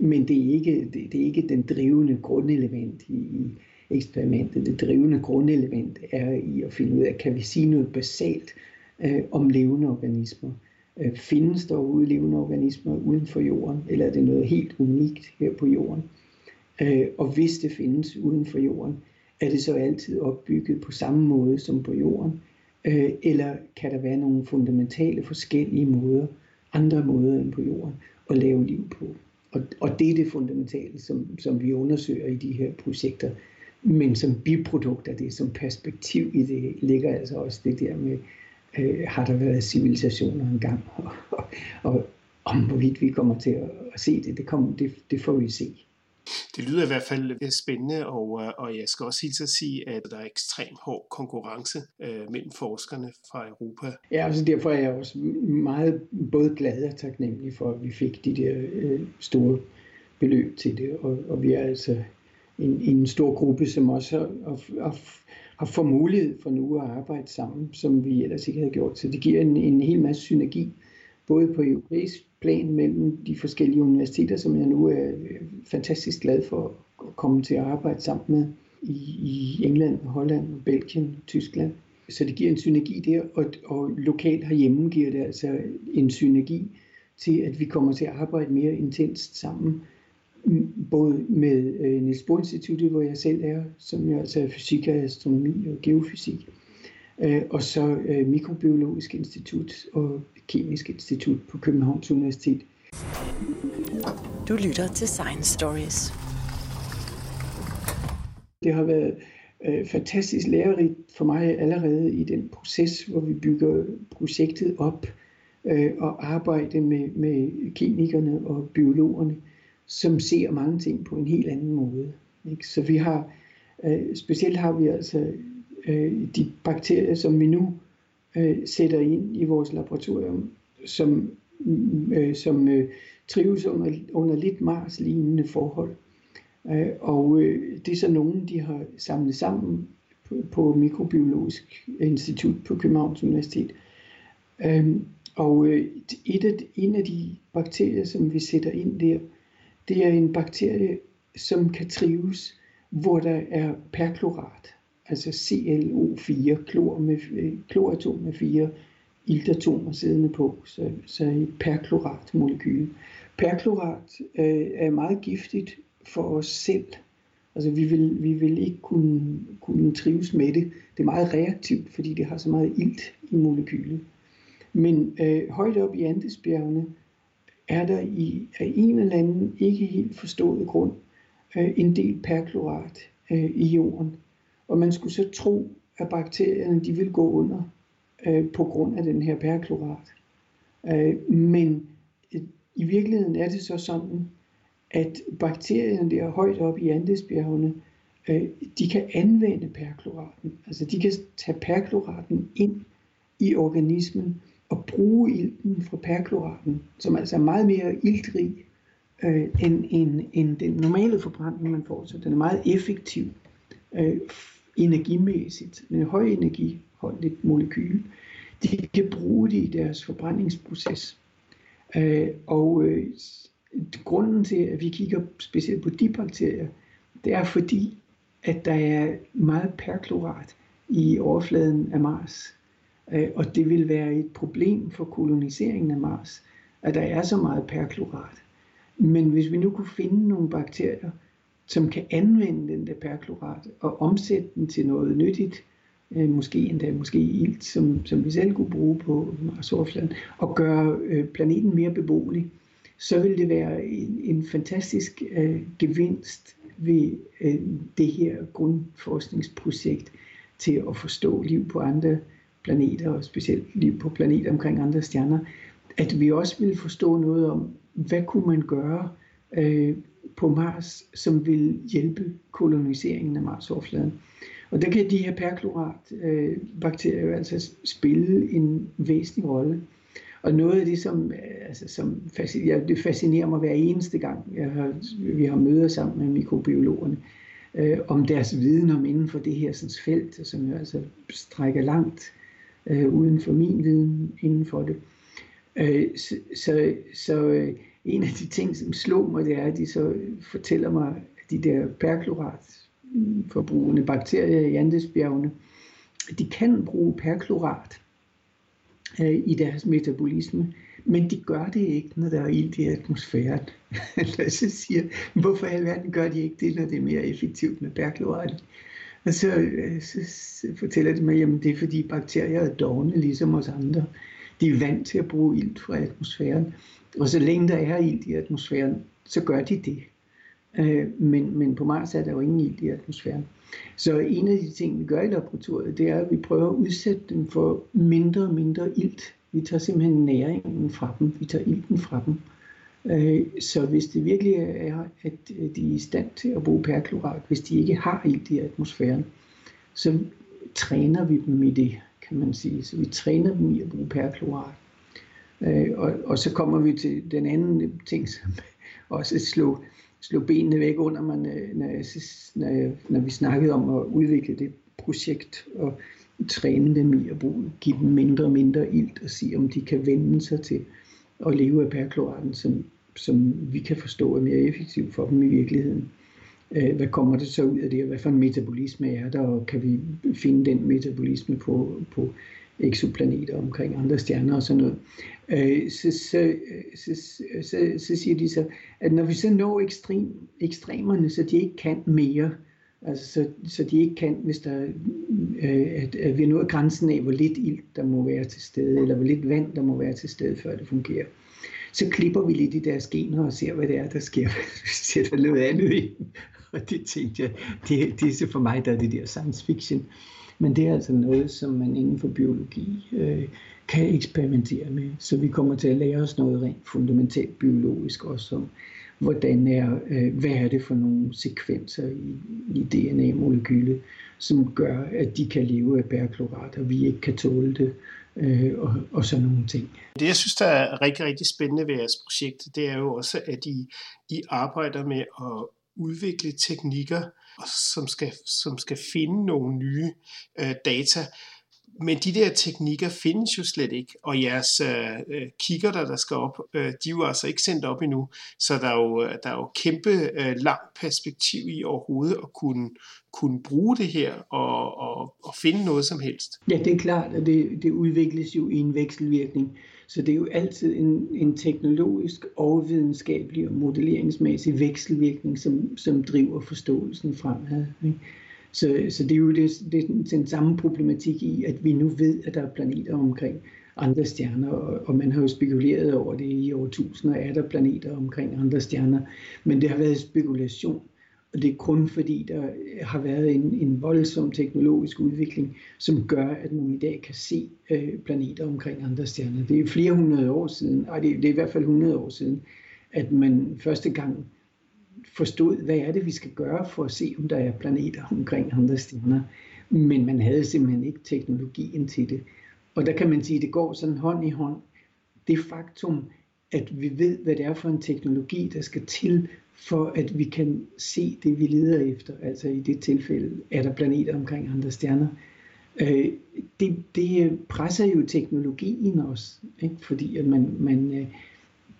Men det er ikke, det, det er ikke den drivende grundelement i, i eksperimentet. Det drivende grundelement er i at finde ud af, kan vi sige noget basalt øh, om levende organismer. Øh, findes der overhovedet levende organismer uden for jorden, eller er det noget helt unikt her på jorden? Øh, og hvis det findes uden for jorden, er det så altid opbygget på samme måde som på jorden? Øh, eller kan der være nogle fundamentale forskellige måder andre måder end på jorden at lave liv på. Og, og det er det fundamentale, som, som vi undersøger i de her projekter. Men som biprodukt af det, som perspektiv i det, ligger altså også det der med, øh, har der været civilisationer engang, og, og, og om hvorvidt vi kommer til at, at se det, det, kommer, det, det får vi se. Det lyder i hvert fald øh, spændende, og, øh, og jeg skal også helt at sige, at der er ekstrem hård konkurrence øh, mellem forskerne fra Europa. Ja, altså derfor er jeg også meget både glad og taknemmelig for, at vi fik de der øh, store beløb til det, og, og vi er altså en, en stor gruppe, som også har, har, har fået mulighed for nu at arbejde sammen, som vi ellers ikke havde gjort. Så det giver en, en hel masse synergi, både på europæisk plan mellem de forskellige universiteter, som jeg nu er øh, fantastisk glad for at komme til at arbejde sammen med i, i England, Holland, Belgien, Tyskland. Så det giver en synergi der, og, og lokalt herhjemme giver det altså en synergi til, at vi kommer til at arbejde mere intenst sammen. Både med øh, Niels Bohr Instituttet, hvor jeg selv er, som jo altså er fysik og astronomi og geofysik, øh, og så øh, Mikrobiologisk Institut og Kemisk Institut på Københavns Universitet. Du lytter til Science Stories. Det har været øh, fantastisk lærerigt for mig allerede i den proces, hvor vi bygger projektet op øh, og arbejder med, med kemikerne og biologerne, som ser mange ting på en helt anden måde. Ikke? Så vi har, øh, specielt har vi altså øh, de bakterier, som vi nu øh, sætter ind i vores laboratorium, som, mm, øh, som øh, trives under, under lidt Mars-lignende forhold. Øh, og øh, det er så nogen, de har samlet sammen på, på Mikrobiologisk Institut på Københavns Universitet. Øh, og øh, et af, en af de bakterier, som vi sætter ind der, det er en bakterie, som kan trives, hvor der er perklorat altså ClO4, klor med, øh, kloratom med fire iltatomer siddende på, så, så et perklorat molekyle. Perklorat øh, er meget giftigt for os selv. Altså vi vil, vi vil ikke kunne, kunne trives med det. Det er meget reaktivt, fordi det har så meget ilt i molekylet. Men øh, højt op i Andesbjergene er der i af en eller anden ikke helt forstået grund øh, en del perklorat øh, i jorden. Og man skulle så tro, at bakterierne de vil gå under øh, på grund af den her perklorat. Øh, men øh, i virkeligheden er det så sådan, at bakterierne der højt op i Andesbjergene, øh, de kan anvende perkloraten. Altså de kan tage perkloraten ind i organismen og bruge ilten fra perkloraten, som altså er meget mere iltrig øh, end, end, end den normale forbrænding, man får. Så den er meget effektiv øh, energimæssigt. en høj energiholdigt molekyl. De kan bruge det i deres forbrændingsproces. Øh, og øh, grunden til, at vi kigger specielt på de bakterier, det er fordi, at der er meget perklorat i overfladen af Mars. Øh, og det vil være et problem for koloniseringen af Mars, at der er så meget perklorat. Men hvis vi nu kunne finde nogle bakterier, som kan anvende den der perklorat og omsætte den til noget nyttigt, øh, måske endda måske ilt, som, som vi selv kunne bruge på Mars-overfladen, og gøre øh, planeten mere beboelig, så vil det være en, en fantastisk øh, gevinst ved øh, det her grundforskningsprojekt til at forstå liv på andre planeter, og specielt liv på planeter omkring andre stjerner, at vi også vil forstå noget om, hvad kunne man gøre øh, på Mars, som vil hjælpe koloniseringen af Mars-overfladen. Og der kan de her perklorat-bakterier øh, altså spille en væsentlig rolle. Og noget af det, som, øh, altså, som fascinerer, det fascinerer mig hver eneste gang, jeg har, vi har møder sammen med mikrobiologerne, øh, om deres viden om inden for det her sådan, felt, som jo altså strækker langt øh, uden for min viden inden for det. Øh, så så, så øh, en af de ting, som slog mig, det er, at de så fortæller mig, at de der perklorat mm, forbrugende bakterier i Andesbjergene, de kan bruge perklorat øh, i deres metabolisme, men de gør det ikke, når der er ild i atmosfæren. så siger, hvorfor i alverden gør de ikke det, når det er mere effektivt med perklorat? Og så, øh, så, så fortæller de mig, at det er fordi bakterier er dogne, ligesom os andre. De er vant til at bruge ilt fra atmosfæren. Og så længe der er ilt i atmosfæren, så gør de det. Øh, men, men på Mars er der jo ingen ilt i atmosfæren. Så en af de ting, vi gør i laboratoriet, det er, at vi prøver at udsætte dem for mindre og mindre ilt. Vi tager simpelthen næringen fra dem. Vi tager ilten fra dem. Øh, så hvis det virkelig er, at de er i stand til at bruge perklorat, hvis de ikke har ilt i atmosfæren, så træner vi dem i det, kan man sige. Så vi træner dem i at bruge perklorat. Øh, og, og så kommer vi til den anden ting, som også slog, slog benene væk under mig, øh, når, når, når vi snakkede om at udvikle det projekt og træne dem i at bruge, give dem mindre og mindre ilt og se, om de kan vende sig til at leve af perkloraten, som, som vi kan forstå er mere effektivt for dem i virkeligheden. Øh, hvad kommer det så ud af det, og hvad for en metabolisme er der, og kan vi finde den metabolisme på, på eksoplaneter omkring andre stjerner og sådan noget. Øh, så, så, så, så, så siger de så, at når vi så når ekstrem, ekstremerne, så de ikke kan mere, altså så, så de ikke kan, hvis der, øh, at, at vi er nået grænsen af, hvor lidt ild der må være til stede, eller hvor lidt vand der må være til stede, før det fungerer. Så klipper vi lidt i deres gener og ser, hvad det er, der sker, hvis vi sætter noget andet ind. Og det tænkte jeg, det, det er så for mig, der er det der science fiction. Men det er altså noget, som man inden for biologi øh, kan eksperimentere med. Så vi kommer til at lære os noget rent fundamentalt biologisk også om, hvordan er, øh, hvad er det for nogle sekvenser i, i DNA-molekylet, som gør, at de kan leve af bærklorat, og vi ikke kan tåle det, øh, og, og sådan nogle ting. Det, jeg synes, der er rigtig, rigtig spændende ved jeres projekt, det er jo også, at I, I arbejder med at udvikle teknikker, som skal, som skal finde nogle nye øh, data. Men de der teknikker findes jo slet ikke, og jeres øh, øh kigger der, der skal op, øh, de er jo altså ikke sendt op endnu, så der er jo, øh, der er jo kæmpe øh, langt perspektiv i overhovedet at kunne, kunne bruge det her og, og, og finde noget som helst. Ja, det er klart, at det, det udvikles jo i en vekselvirkning. Så det er jo altid en, en teknologisk og videnskabelig og modelleringsmæssig vekselvirkning, som, som driver forståelsen fremad. Ikke? Så, så det er jo det, det er den samme problematik i, at vi nu ved, at der er planeter omkring andre stjerner, og, og man har jo spekuleret over det i årtusinder, er der planeter omkring andre stjerner, men det har været spekulation. Og det er kun fordi, der har været en, en voldsom teknologisk udvikling, som gør, at man i dag kan se øh, planeter omkring andre stjerner. Det er flere hundrede år siden, og det, det er i hvert fald 100 år siden, at man første gang forstod, hvad er det, vi skal gøre for at se, om der er planeter omkring andre stjerner. Men man havde simpelthen ikke teknologien til det. Og der kan man sige, at det går sådan hånd i hånd. Det faktum, at vi ved, hvad det er for en teknologi, der skal til, for at vi kan se det, vi leder efter. Altså i det tilfælde, er der planeter omkring andre stjerner. Øh, det, det presser jo teknologien også, ikke? fordi at man, man øh,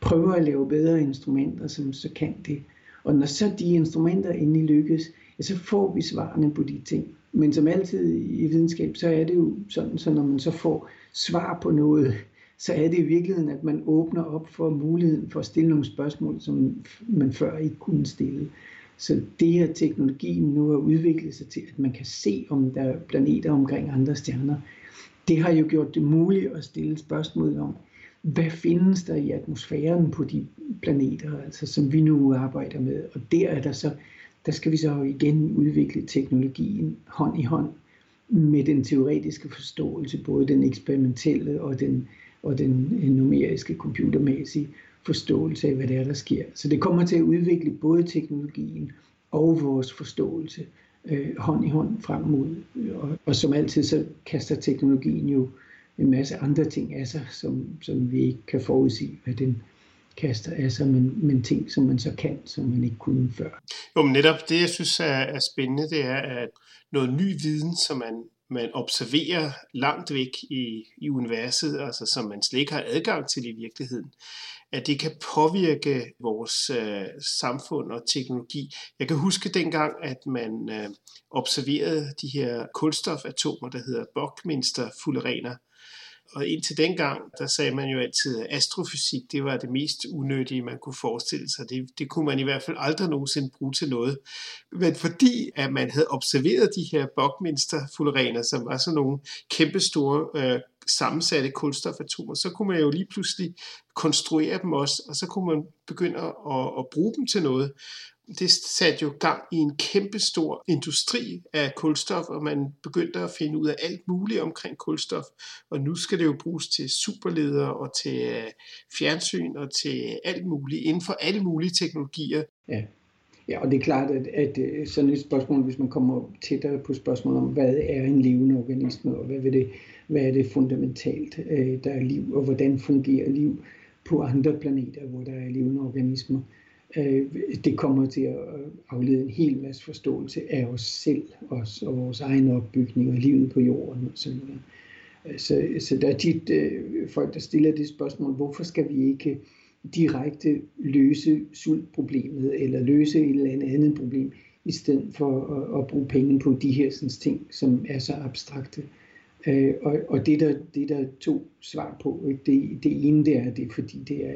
prøver at lave bedre instrumenter, som så kan det. Og når så de instrumenter endelig lykkes, ja, så får vi svarene på de ting. Men som altid i videnskab, så er det jo sådan, så når man så får svar på noget, så er det i virkeligheden, at man åbner op for muligheden for at stille nogle spørgsmål, som man før ikke kunne stille. Så det, her teknologien nu har udviklet sig til, at man kan se, om der er planeter omkring andre stjerner, det har jo gjort det muligt at stille spørgsmål om, hvad findes der i atmosfæren på de planeter, altså som vi nu arbejder med. Og der er der så, der skal vi så igen udvikle teknologien hånd i hånd med den teoretiske forståelse, både den eksperimentelle og den, og den numeriske, computermæssige forståelse af, hvad det er, der sker. Så det kommer til at udvikle både teknologien og vores forståelse øh, hånd i hånd frem mod. Øh, og, og som altid, så kaster teknologien jo en masse andre ting af sig, som, som vi ikke kan forudsige, hvad den kaster af sig, men, men ting, som man så kan, som man ikke kunne før. Jo, men netop det, jeg synes er, er spændende, det er, at noget ny viden, som man, man observerer langt væk i, i universet, altså som man slet ikke har adgang til i virkeligheden, at det kan påvirke vores øh, samfund og teknologi. Jeg kan huske dengang, at man øh, observerede de her kulstofatomer, der hedder Buckminster-fullerener, og indtil dengang, der sagde man jo altid, at astrofysik, det var det mest unødige, man kunne forestille sig. Det, det kunne man i hvert fald aldrig nogensinde bruge til noget. Men fordi at man havde observeret de her Buckminster-fullerener, som var sådan nogle kæmpestore øh, sammensatte kulstofatomer, så kunne man jo lige pludselig konstruere dem også, og så kunne man begynde at, at bruge dem til noget det satte jo gang i en kæmpestor industri af kulstof, og man begyndte at finde ud af alt muligt omkring kulstof. Og nu skal det jo bruges til superledere og til øh, fjernsyn og til alt muligt, inden for alle mulige teknologier. Ja. Ja, og det er klart, at, at øh, sådan et spørgsmål, hvis man kommer tættere på spørgsmålet om, hvad er en levende organisme, og hvad, vil det, hvad er det fundamentalt, øh, der er liv, og hvordan fungerer liv på andre planeter, hvor der er levende organismer, øh, Øh, det kommer til at aflede en hel masse forståelse af os selv, os og vores egen opbygning og livet på jorden og sådan noget. Øh, så, så der er tit øh, folk, der stiller det spørgsmål, hvorfor skal vi ikke direkte løse sultproblemet eller løse et eller andet problem, i stedet for at, at bruge penge på de her sådan, ting, som er så abstrakte. Øh, og og det, der, det der to svar på, ikke? Det, det ene det er, det fordi det er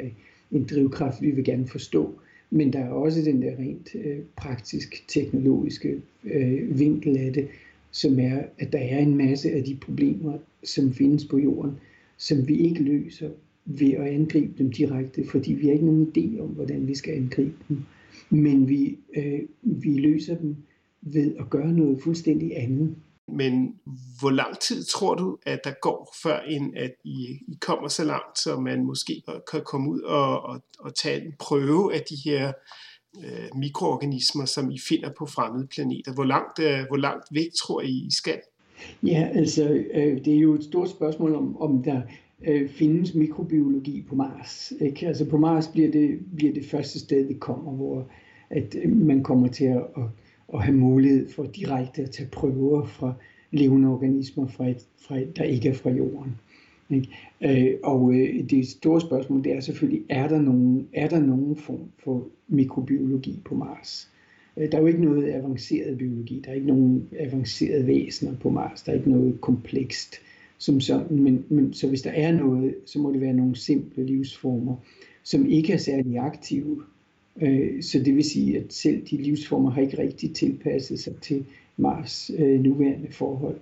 en drivkraft, vi vil gerne forstå. Men der er også den der rent øh, praktisk teknologiske øh, vinkel af det, som er, at der er en masse af de problemer, som findes på jorden, som vi ikke løser ved at angribe dem direkte, fordi vi har ikke nogen idé om, hvordan vi skal angribe dem. Men vi, øh, vi løser dem ved at gøre noget fuldstændig andet. Men hvor lang tid tror du, at der går, før end at I, I kommer så langt, så man måske kan komme ud og, og, og tage en prøve af de her øh, mikroorganismer, som I finder på fremmede planeter? Hvor langt, øh, hvor langt væk tror I, I skal? Ja, altså øh, det er jo et stort spørgsmål om, om der øh, findes mikrobiologi på Mars. Ikke? Altså på Mars bliver det, bliver det første sted, vi kommer, hvor at, øh, man kommer til at, at at have mulighed for direkte at tage prøver fra levende organismer, fra et, fra et, der ikke er fra jorden. Ikke? Øh, og øh, det store spørgsmål det er selvfølgelig, er der nogen, er der nogen form for mikrobiologi på Mars? Øh, der er jo ikke noget avanceret biologi, der er ikke nogen avancerede væsener på Mars, der er ikke noget komplekst som sådan, men, men så hvis der er noget, så må det være nogle simple livsformer, som ikke er særlig aktive. Øh, så det vil sige, at selv de livsformer har ikke rigtig tilpasset sig til Mars øh, nuværende forhold.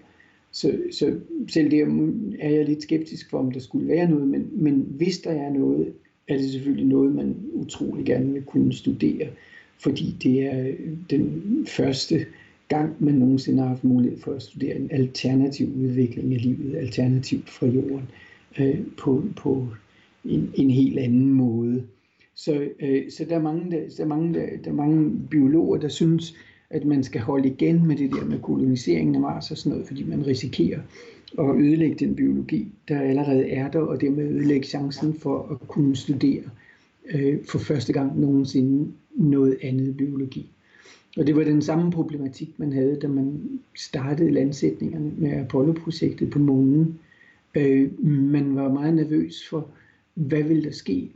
Så, så selv der er jeg lidt skeptisk for, om der skulle være noget, men, men hvis der er noget, er det selvfølgelig noget, man utrolig gerne vil kunne studere, fordi det er øh, den første gang, man nogensinde har haft mulighed for at studere en alternativ udvikling af livet, alternativt fra jorden, øh, på, på en, en helt anden måde. Så, øh, så der er mange, der, der, er mange, der, der er mange biologer, der synes, at man skal holde igen med det der med koloniseringen af Mars og sådan noget, fordi man risikerer at ødelægge den biologi, der allerede er der, og dermed ødelægge chancen for at kunne studere øh, for første gang nogensinde noget andet biologi. Og det var den samme problematik, man havde, da man startede landsætningerne med Apollo-projektet på månen. Øh, man var meget nervøs for, hvad ville der ske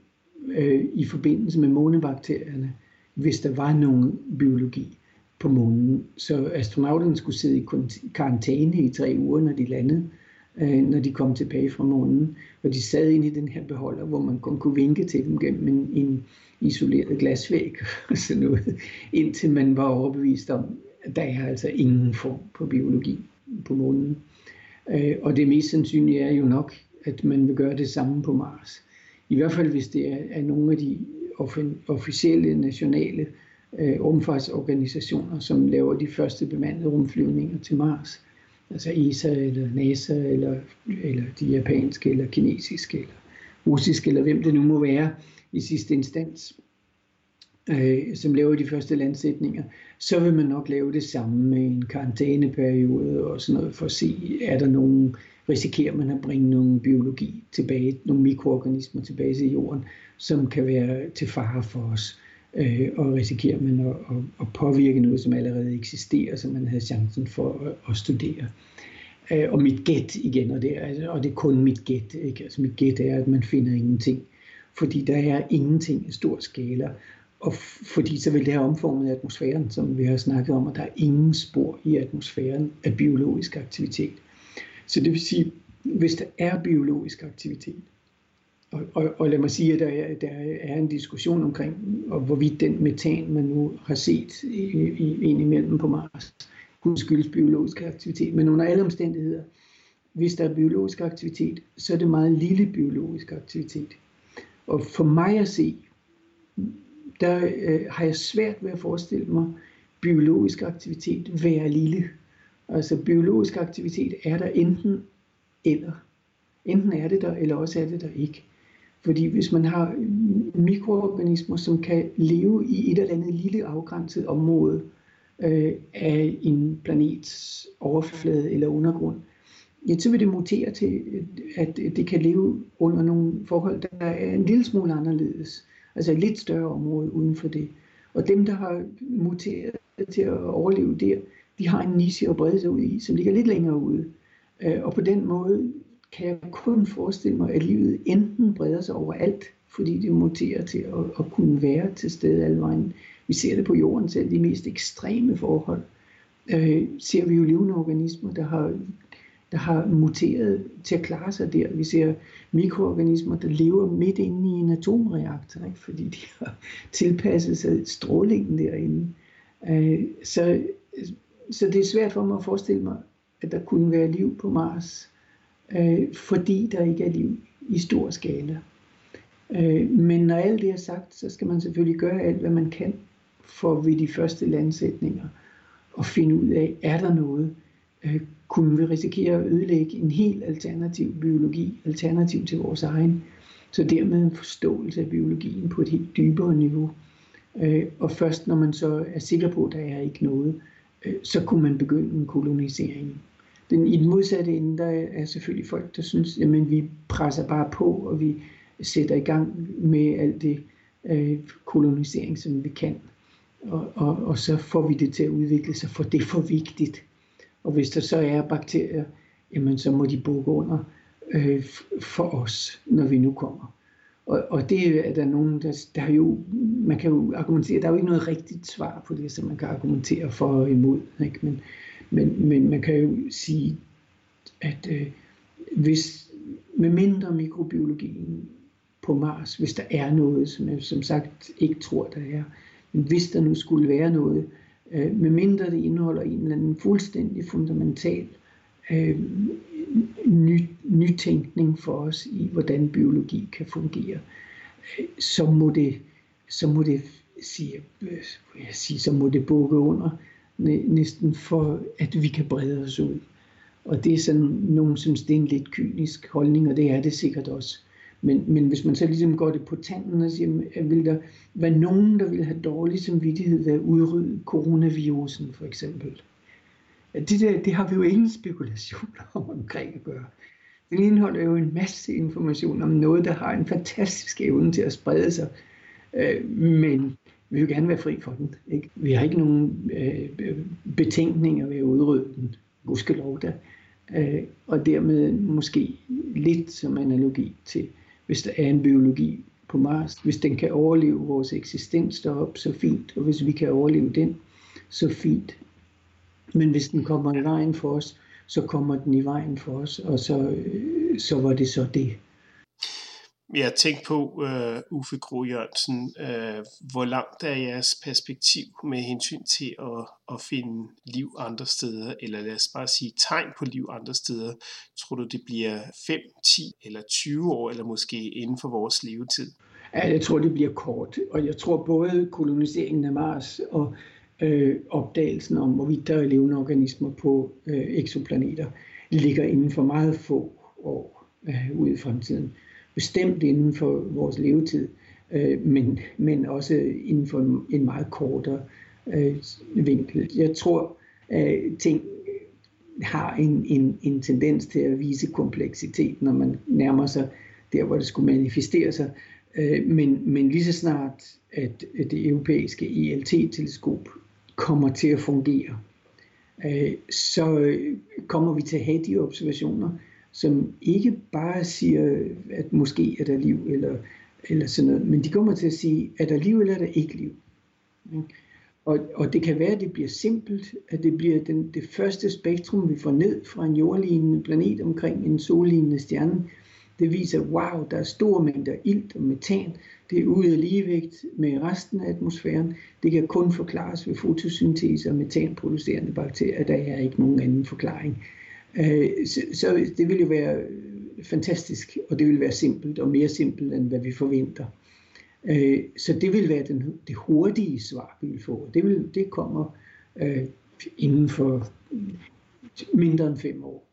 øh, i forbindelse med månebakterierne, hvis der var nogen biologi på månen. Så astronauterne skulle sidde i karantæne i tre uger, når de landede, øh, når de kom tilbage fra månen. Og de sad inde i den her beholder, hvor man kun kunne vinke til dem gennem en, en isoleret glasvæg og sådan noget, indtil man var overbevist om, at der er altså ingen form på biologi på månen. Øh, og det mest sandsynlige er jo nok, at man vil gøre det samme på Mars. I hvert fald hvis det er, er nogle af de officielle nationale øh, rumfartsorganisationer, som laver de første bemandede rumflyvninger til Mars. Altså ESA eller NASA eller, eller de japanske eller kinesiske eller russiske eller hvem det nu må være i sidste instans, øh, som laver de første landsætninger, så vil man nok lave det samme med en karantæneperiode og sådan noget, for at se, er der nogen, risikerer man at bringe nogle biologi tilbage, nogle mikroorganismer tilbage til jorden, som kan være til fare for os, øh, og risikerer man at, at, at påvirke noget, som allerede eksisterer, som man havde chancen for at, at studere. Øh, og mit gæt igen, og det, er, altså, og det er kun mit gæt, ikke? Altså mit gæt er, at man finder ingenting fordi der er ingenting i stor skala. Og fordi så vil det have omformet atmosfæren, som vi har snakket om, og der er ingen spor i atmosfæren af biologisk aktivitet. Så det vil sige, hvis der er biologisk aktivitet, og, og, og lad mig sige, at der er, der er en diskussion omkring, og hvorvidt den metan, man nu har set i, i, imellem på Mars, kunne skyldes biologisk aktivitet. Men under alle omstændigheder, hvis der er biologisk aktivitet, så er det meget lille biologisk aktivitet. Og for mig at se, der øh, har jeg svært ved at forestille mig biologisk aktivitet være lille. Altså biologisk aktivitet er der enten eller. Enten er det der, eller også er det der ikke. Fordi hvis man har mikroorganismer, som kan leve i et eller andet lille afgrænset område øh, af en planets overflade eller undergrund, ja, så vil det mutere til, at det kan leve under nogle forhold, der er en lille smule anderledes. Altså et lidt større område uden for det. Og dem, der har muteret til at overleve der, de har en niche at brede sig ud i, som ligger lidt længere ude. Øh, og på den måde kan jeg kun forestille mig, at livet enten breder sig overalt, fordi det muterer til at, at kunne være til stede alle vejen. Vi ser det på jorden selv, de mest ekstreme forhold. Øh, ser vi jo levende organismer, der har der har muteret til at klare sig der. Vi ser mikroorganismer, der lever midt inde i en atomreaktor, ikke? fordi de har tilpasset sig strålingen derinde. Øh, så, så det er svært for mig at forestille mig, at der kunne være liv på Mars, øh, fordi der ikke er liv i stor skala. Øh, men når alt det er sagt, så skal man selvfølgelig gøre alt, hvad man kan for ved de første landsætninger at finde ud af, er der noget, øh, kunne vi risikere at ødelægge en helt alternativ biologi, alternativ til vores egen, så dermed en forståelse af biologien på et helt dybere niveau. Øh, og først når man så er sikker på, at der er ikke noget, øh, Øh, så kunne man begynde en kolonisering. Den, I den modsatte ende, der er selvfølgelig folk, der synes, at vi presser bare på, og vi sætter i gang med alt det øh, kolonisering, som vi kan. Og, og, og så får vi det til at udvikle sig, for det er for vigtigt Og hvis der så er bakterier, jamen så må de bukke under øh, for os, når vi nu kommer. Og, og det er der nogen, der, der er jo, man kan jo argumentere, der er jo ikke noget rigtigt svar på det, som man kan argumentere for og imod. Ikke? Men, men, men man kan jo sige, at øh, hvis med mindre mikrobiologien på Mars, hvis der er noget, som jeg som sagt ikke tror, der er, men hvis der nu skulle være noget, øh, med mindre det indeholder en eller anden fuldstændig fundamental øh, ny, nytænkning for os i, hvordan biologi kan fungere, så må det, så må det sige, øh, jeg sige, så må det bukke under næsten for, at vi kan brede os ud. Og det er sådan nogen synes, det er en lidt kynisk holdning, og det er det sikkert også. Men, men hvis man så ligesom går det på tanden og siger, øh, vil der være nogen, der vil have dårlig samvittighed ved at udrydde coronavirusen for eksempel? Det, der, det har vi jo ingen spekulationer om omkring at gøre. Den indeholder jo en masse information om noget, der har en fantastisk evne til at sprede sig. Øh, men vi vil gerne være fri for den. Ikke? Vi har ikke nogen øh, betænkninger ved at udrydde den. Gudskelov da. Øh, og dermed måske lidt som analogi til, hvis der er en biologi på Mars, hvis den kan overleve vores eksistens deroppe, så fint, og hvis vi kan overleve den, så fint. Men hvis den kommer i vejen for os, så kommer den i vejen for os, og så, øh, så var det så det. Jeg tænkte på, uh, Uffe Gro Jørgensen, uh, hvor langt er jeres perspektiv med hensyn til at, at finde liv andre steder, eller lad os bare sige tegn på liv andre steder. Tror du, det bliver 5, 10 eller 20 år, eller måske inden for vores levetid? Ja, jeg tror, det bliver kort, og jeg tror både koloniseringen af Mars og øh, opdagelsen om, hvorvidt der er levende organismer på øh, eksoplaneter, ligger inden for meget få år øh, ud i fremtiden bestemt inden for vores levetid, øh, men, men også inden for en, en meget kortere øh, vinkel. Jeg tror, at ting har en, en, en tendens til at vise kompleksitet, når man nærmer sig der, hvor det skulle manifestere sig. Øh, men, men lige så snart, at det europæiske ELT-teleskop kommer til at fungere, øh, så kommer vi til at have de observationer, som ikke bare siger, at måske er der liv, eller, eller sådan noget, men de kommer til at sige, at der liv, eller er der ikke liv? Og, og det kan være, at det bliver simpelt, at det bliver den, det første spektrum, vi får ned fra en jordlignende planet omkring en sollignende stjerne. Det viser, wow, der er store mængder ilt og metan. Det er ude af ligevægt med resten af atmosfæren. Det kan kun forklares ved fotosyntese og metanproducerende bakterier. Der er ikke nogen anden forklaring. Øh, så, så det vil jo være fantastisk, og det vil være simpelt, og mere simpelt, end hvad vi forventer. Øh, så det vil være den, det hurtige svar, vi vil få. Det, vil, det kommer øh, inden for mindre end fem år.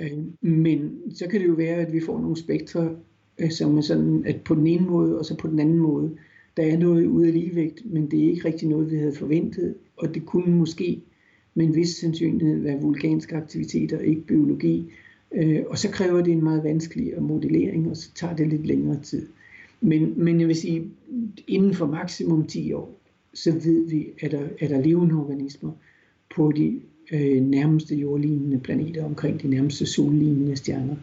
Øh, men så kan det jo være, at vi får nogle spektre, øh, som er sådan, at på den ene måde, og så på den anden måde, der er noget ude af ligevægt, men det er ikke rigtig noget, vi havde forventet, og det kunne måske med en vis sandsynlighed være vulkanske aktiviteter, ikke biologi. Øh, og så kræver det en meget vanskelig modellering, og så tager det lidt længere tid. Men, men jeg vil sige, inden for maksimum 10 år, så ved vi, at der er der levende organismer på de øh, nærmeste jordlignende planeter, omkring de nærmeste sollignende stjerner.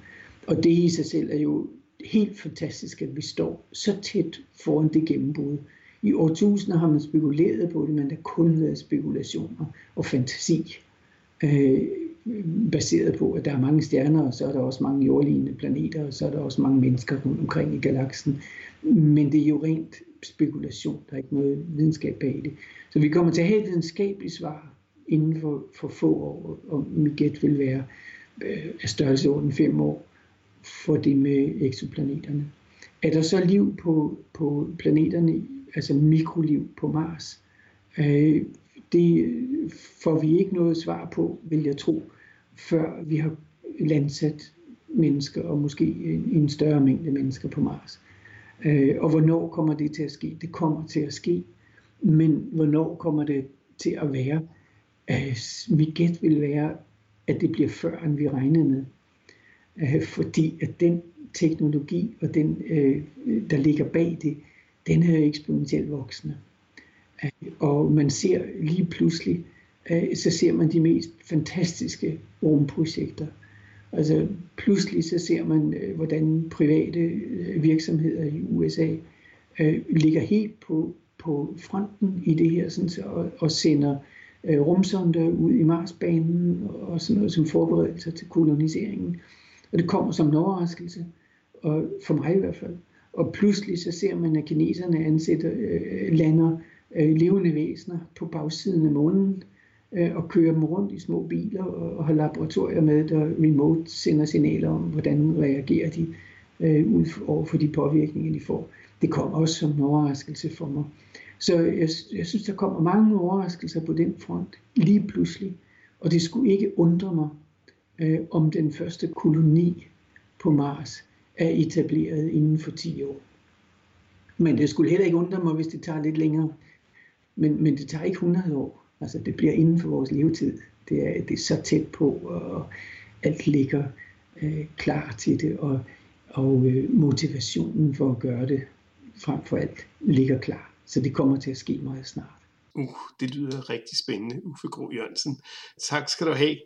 Og det i sig selv er jo helt fantastisk, at vi står så tæt foran det gennembrud. I årtusinder har man spekuleret på det, men der kun været spekulationer og fantasi. Øh, baseret på, at der er mange stjerner, og så er der også mange jordlignende planeter, og så er der også mange mennesker rundt omkring i galaksen. Men det er jo rent spekulation, der er ikke noget videnskab bag det. Så vi kommer til at have et videnskabeligt svar inden for, for få år, og mit gæt vil være øh, af størrelseorden fem år for det med exoplaneterne. Er der så liv på, på planeterne altså mikroliv på Mars. Øh, det får vi ikke noget svar på, vil jeg tro, før vi har landsat mennesker, og måske en, en større mængde mennesker på Mars. Øh, og hvornår kommer det til at ske? Det kommer til at ske, men hvornår kommer det til at være? Øh, mit gæt vil være, at det bliver før, end vi regnede med. Øh, fordi at den teknologi og den, øh, der ligger bag det, den er eksponentielt voksende. Øh, og man ser lige pludselig øh, så ser man de mest fantastiske rumprojekter. Altså pludselig så ser man, øh, hvordan private øh, virksomheder i USA øh, ligger helt på, på fronten i det her, sådan, så, og, og sender øh, rumsonder ud i Marsbanen og sådan noget som forberedelser til koloniseringen. Og det kommer som en overraskelse, og for mig i hvert fald. Og pludselig så ser man, at kineserne ansætter, øh, lander øh, levende væsener på bagsiden af månen øh, og kører dem rundt i små biler og, og har laboratorier med, der remote sender signaler om, hvordan reagerer de øh, ud over for de påvirkninger, de får. Det kommer også som en overraskelse for mig. Så jeg, jeg synes, der kommer mange overraskelser på den front lige pludselig. Og det skulle ikke undre mig, øh, om den første koloni på Mars er etableret inden for 10 år. Men det skulle heller ikke undre mig, hvis det tager lidt længere. Men, men det tager ikke 100 år. Altså det bliver inden for vores levetid. Det er, det er så tæt på, og alt ligger øh, klar til det, og, og øh, motivationen for at gøre det frem for alt ligger klar. Så det kommer til at ske meget snart. Uh, det lyder rigtig spændende, Uffe Gro Jørgensen. Tak skal du have.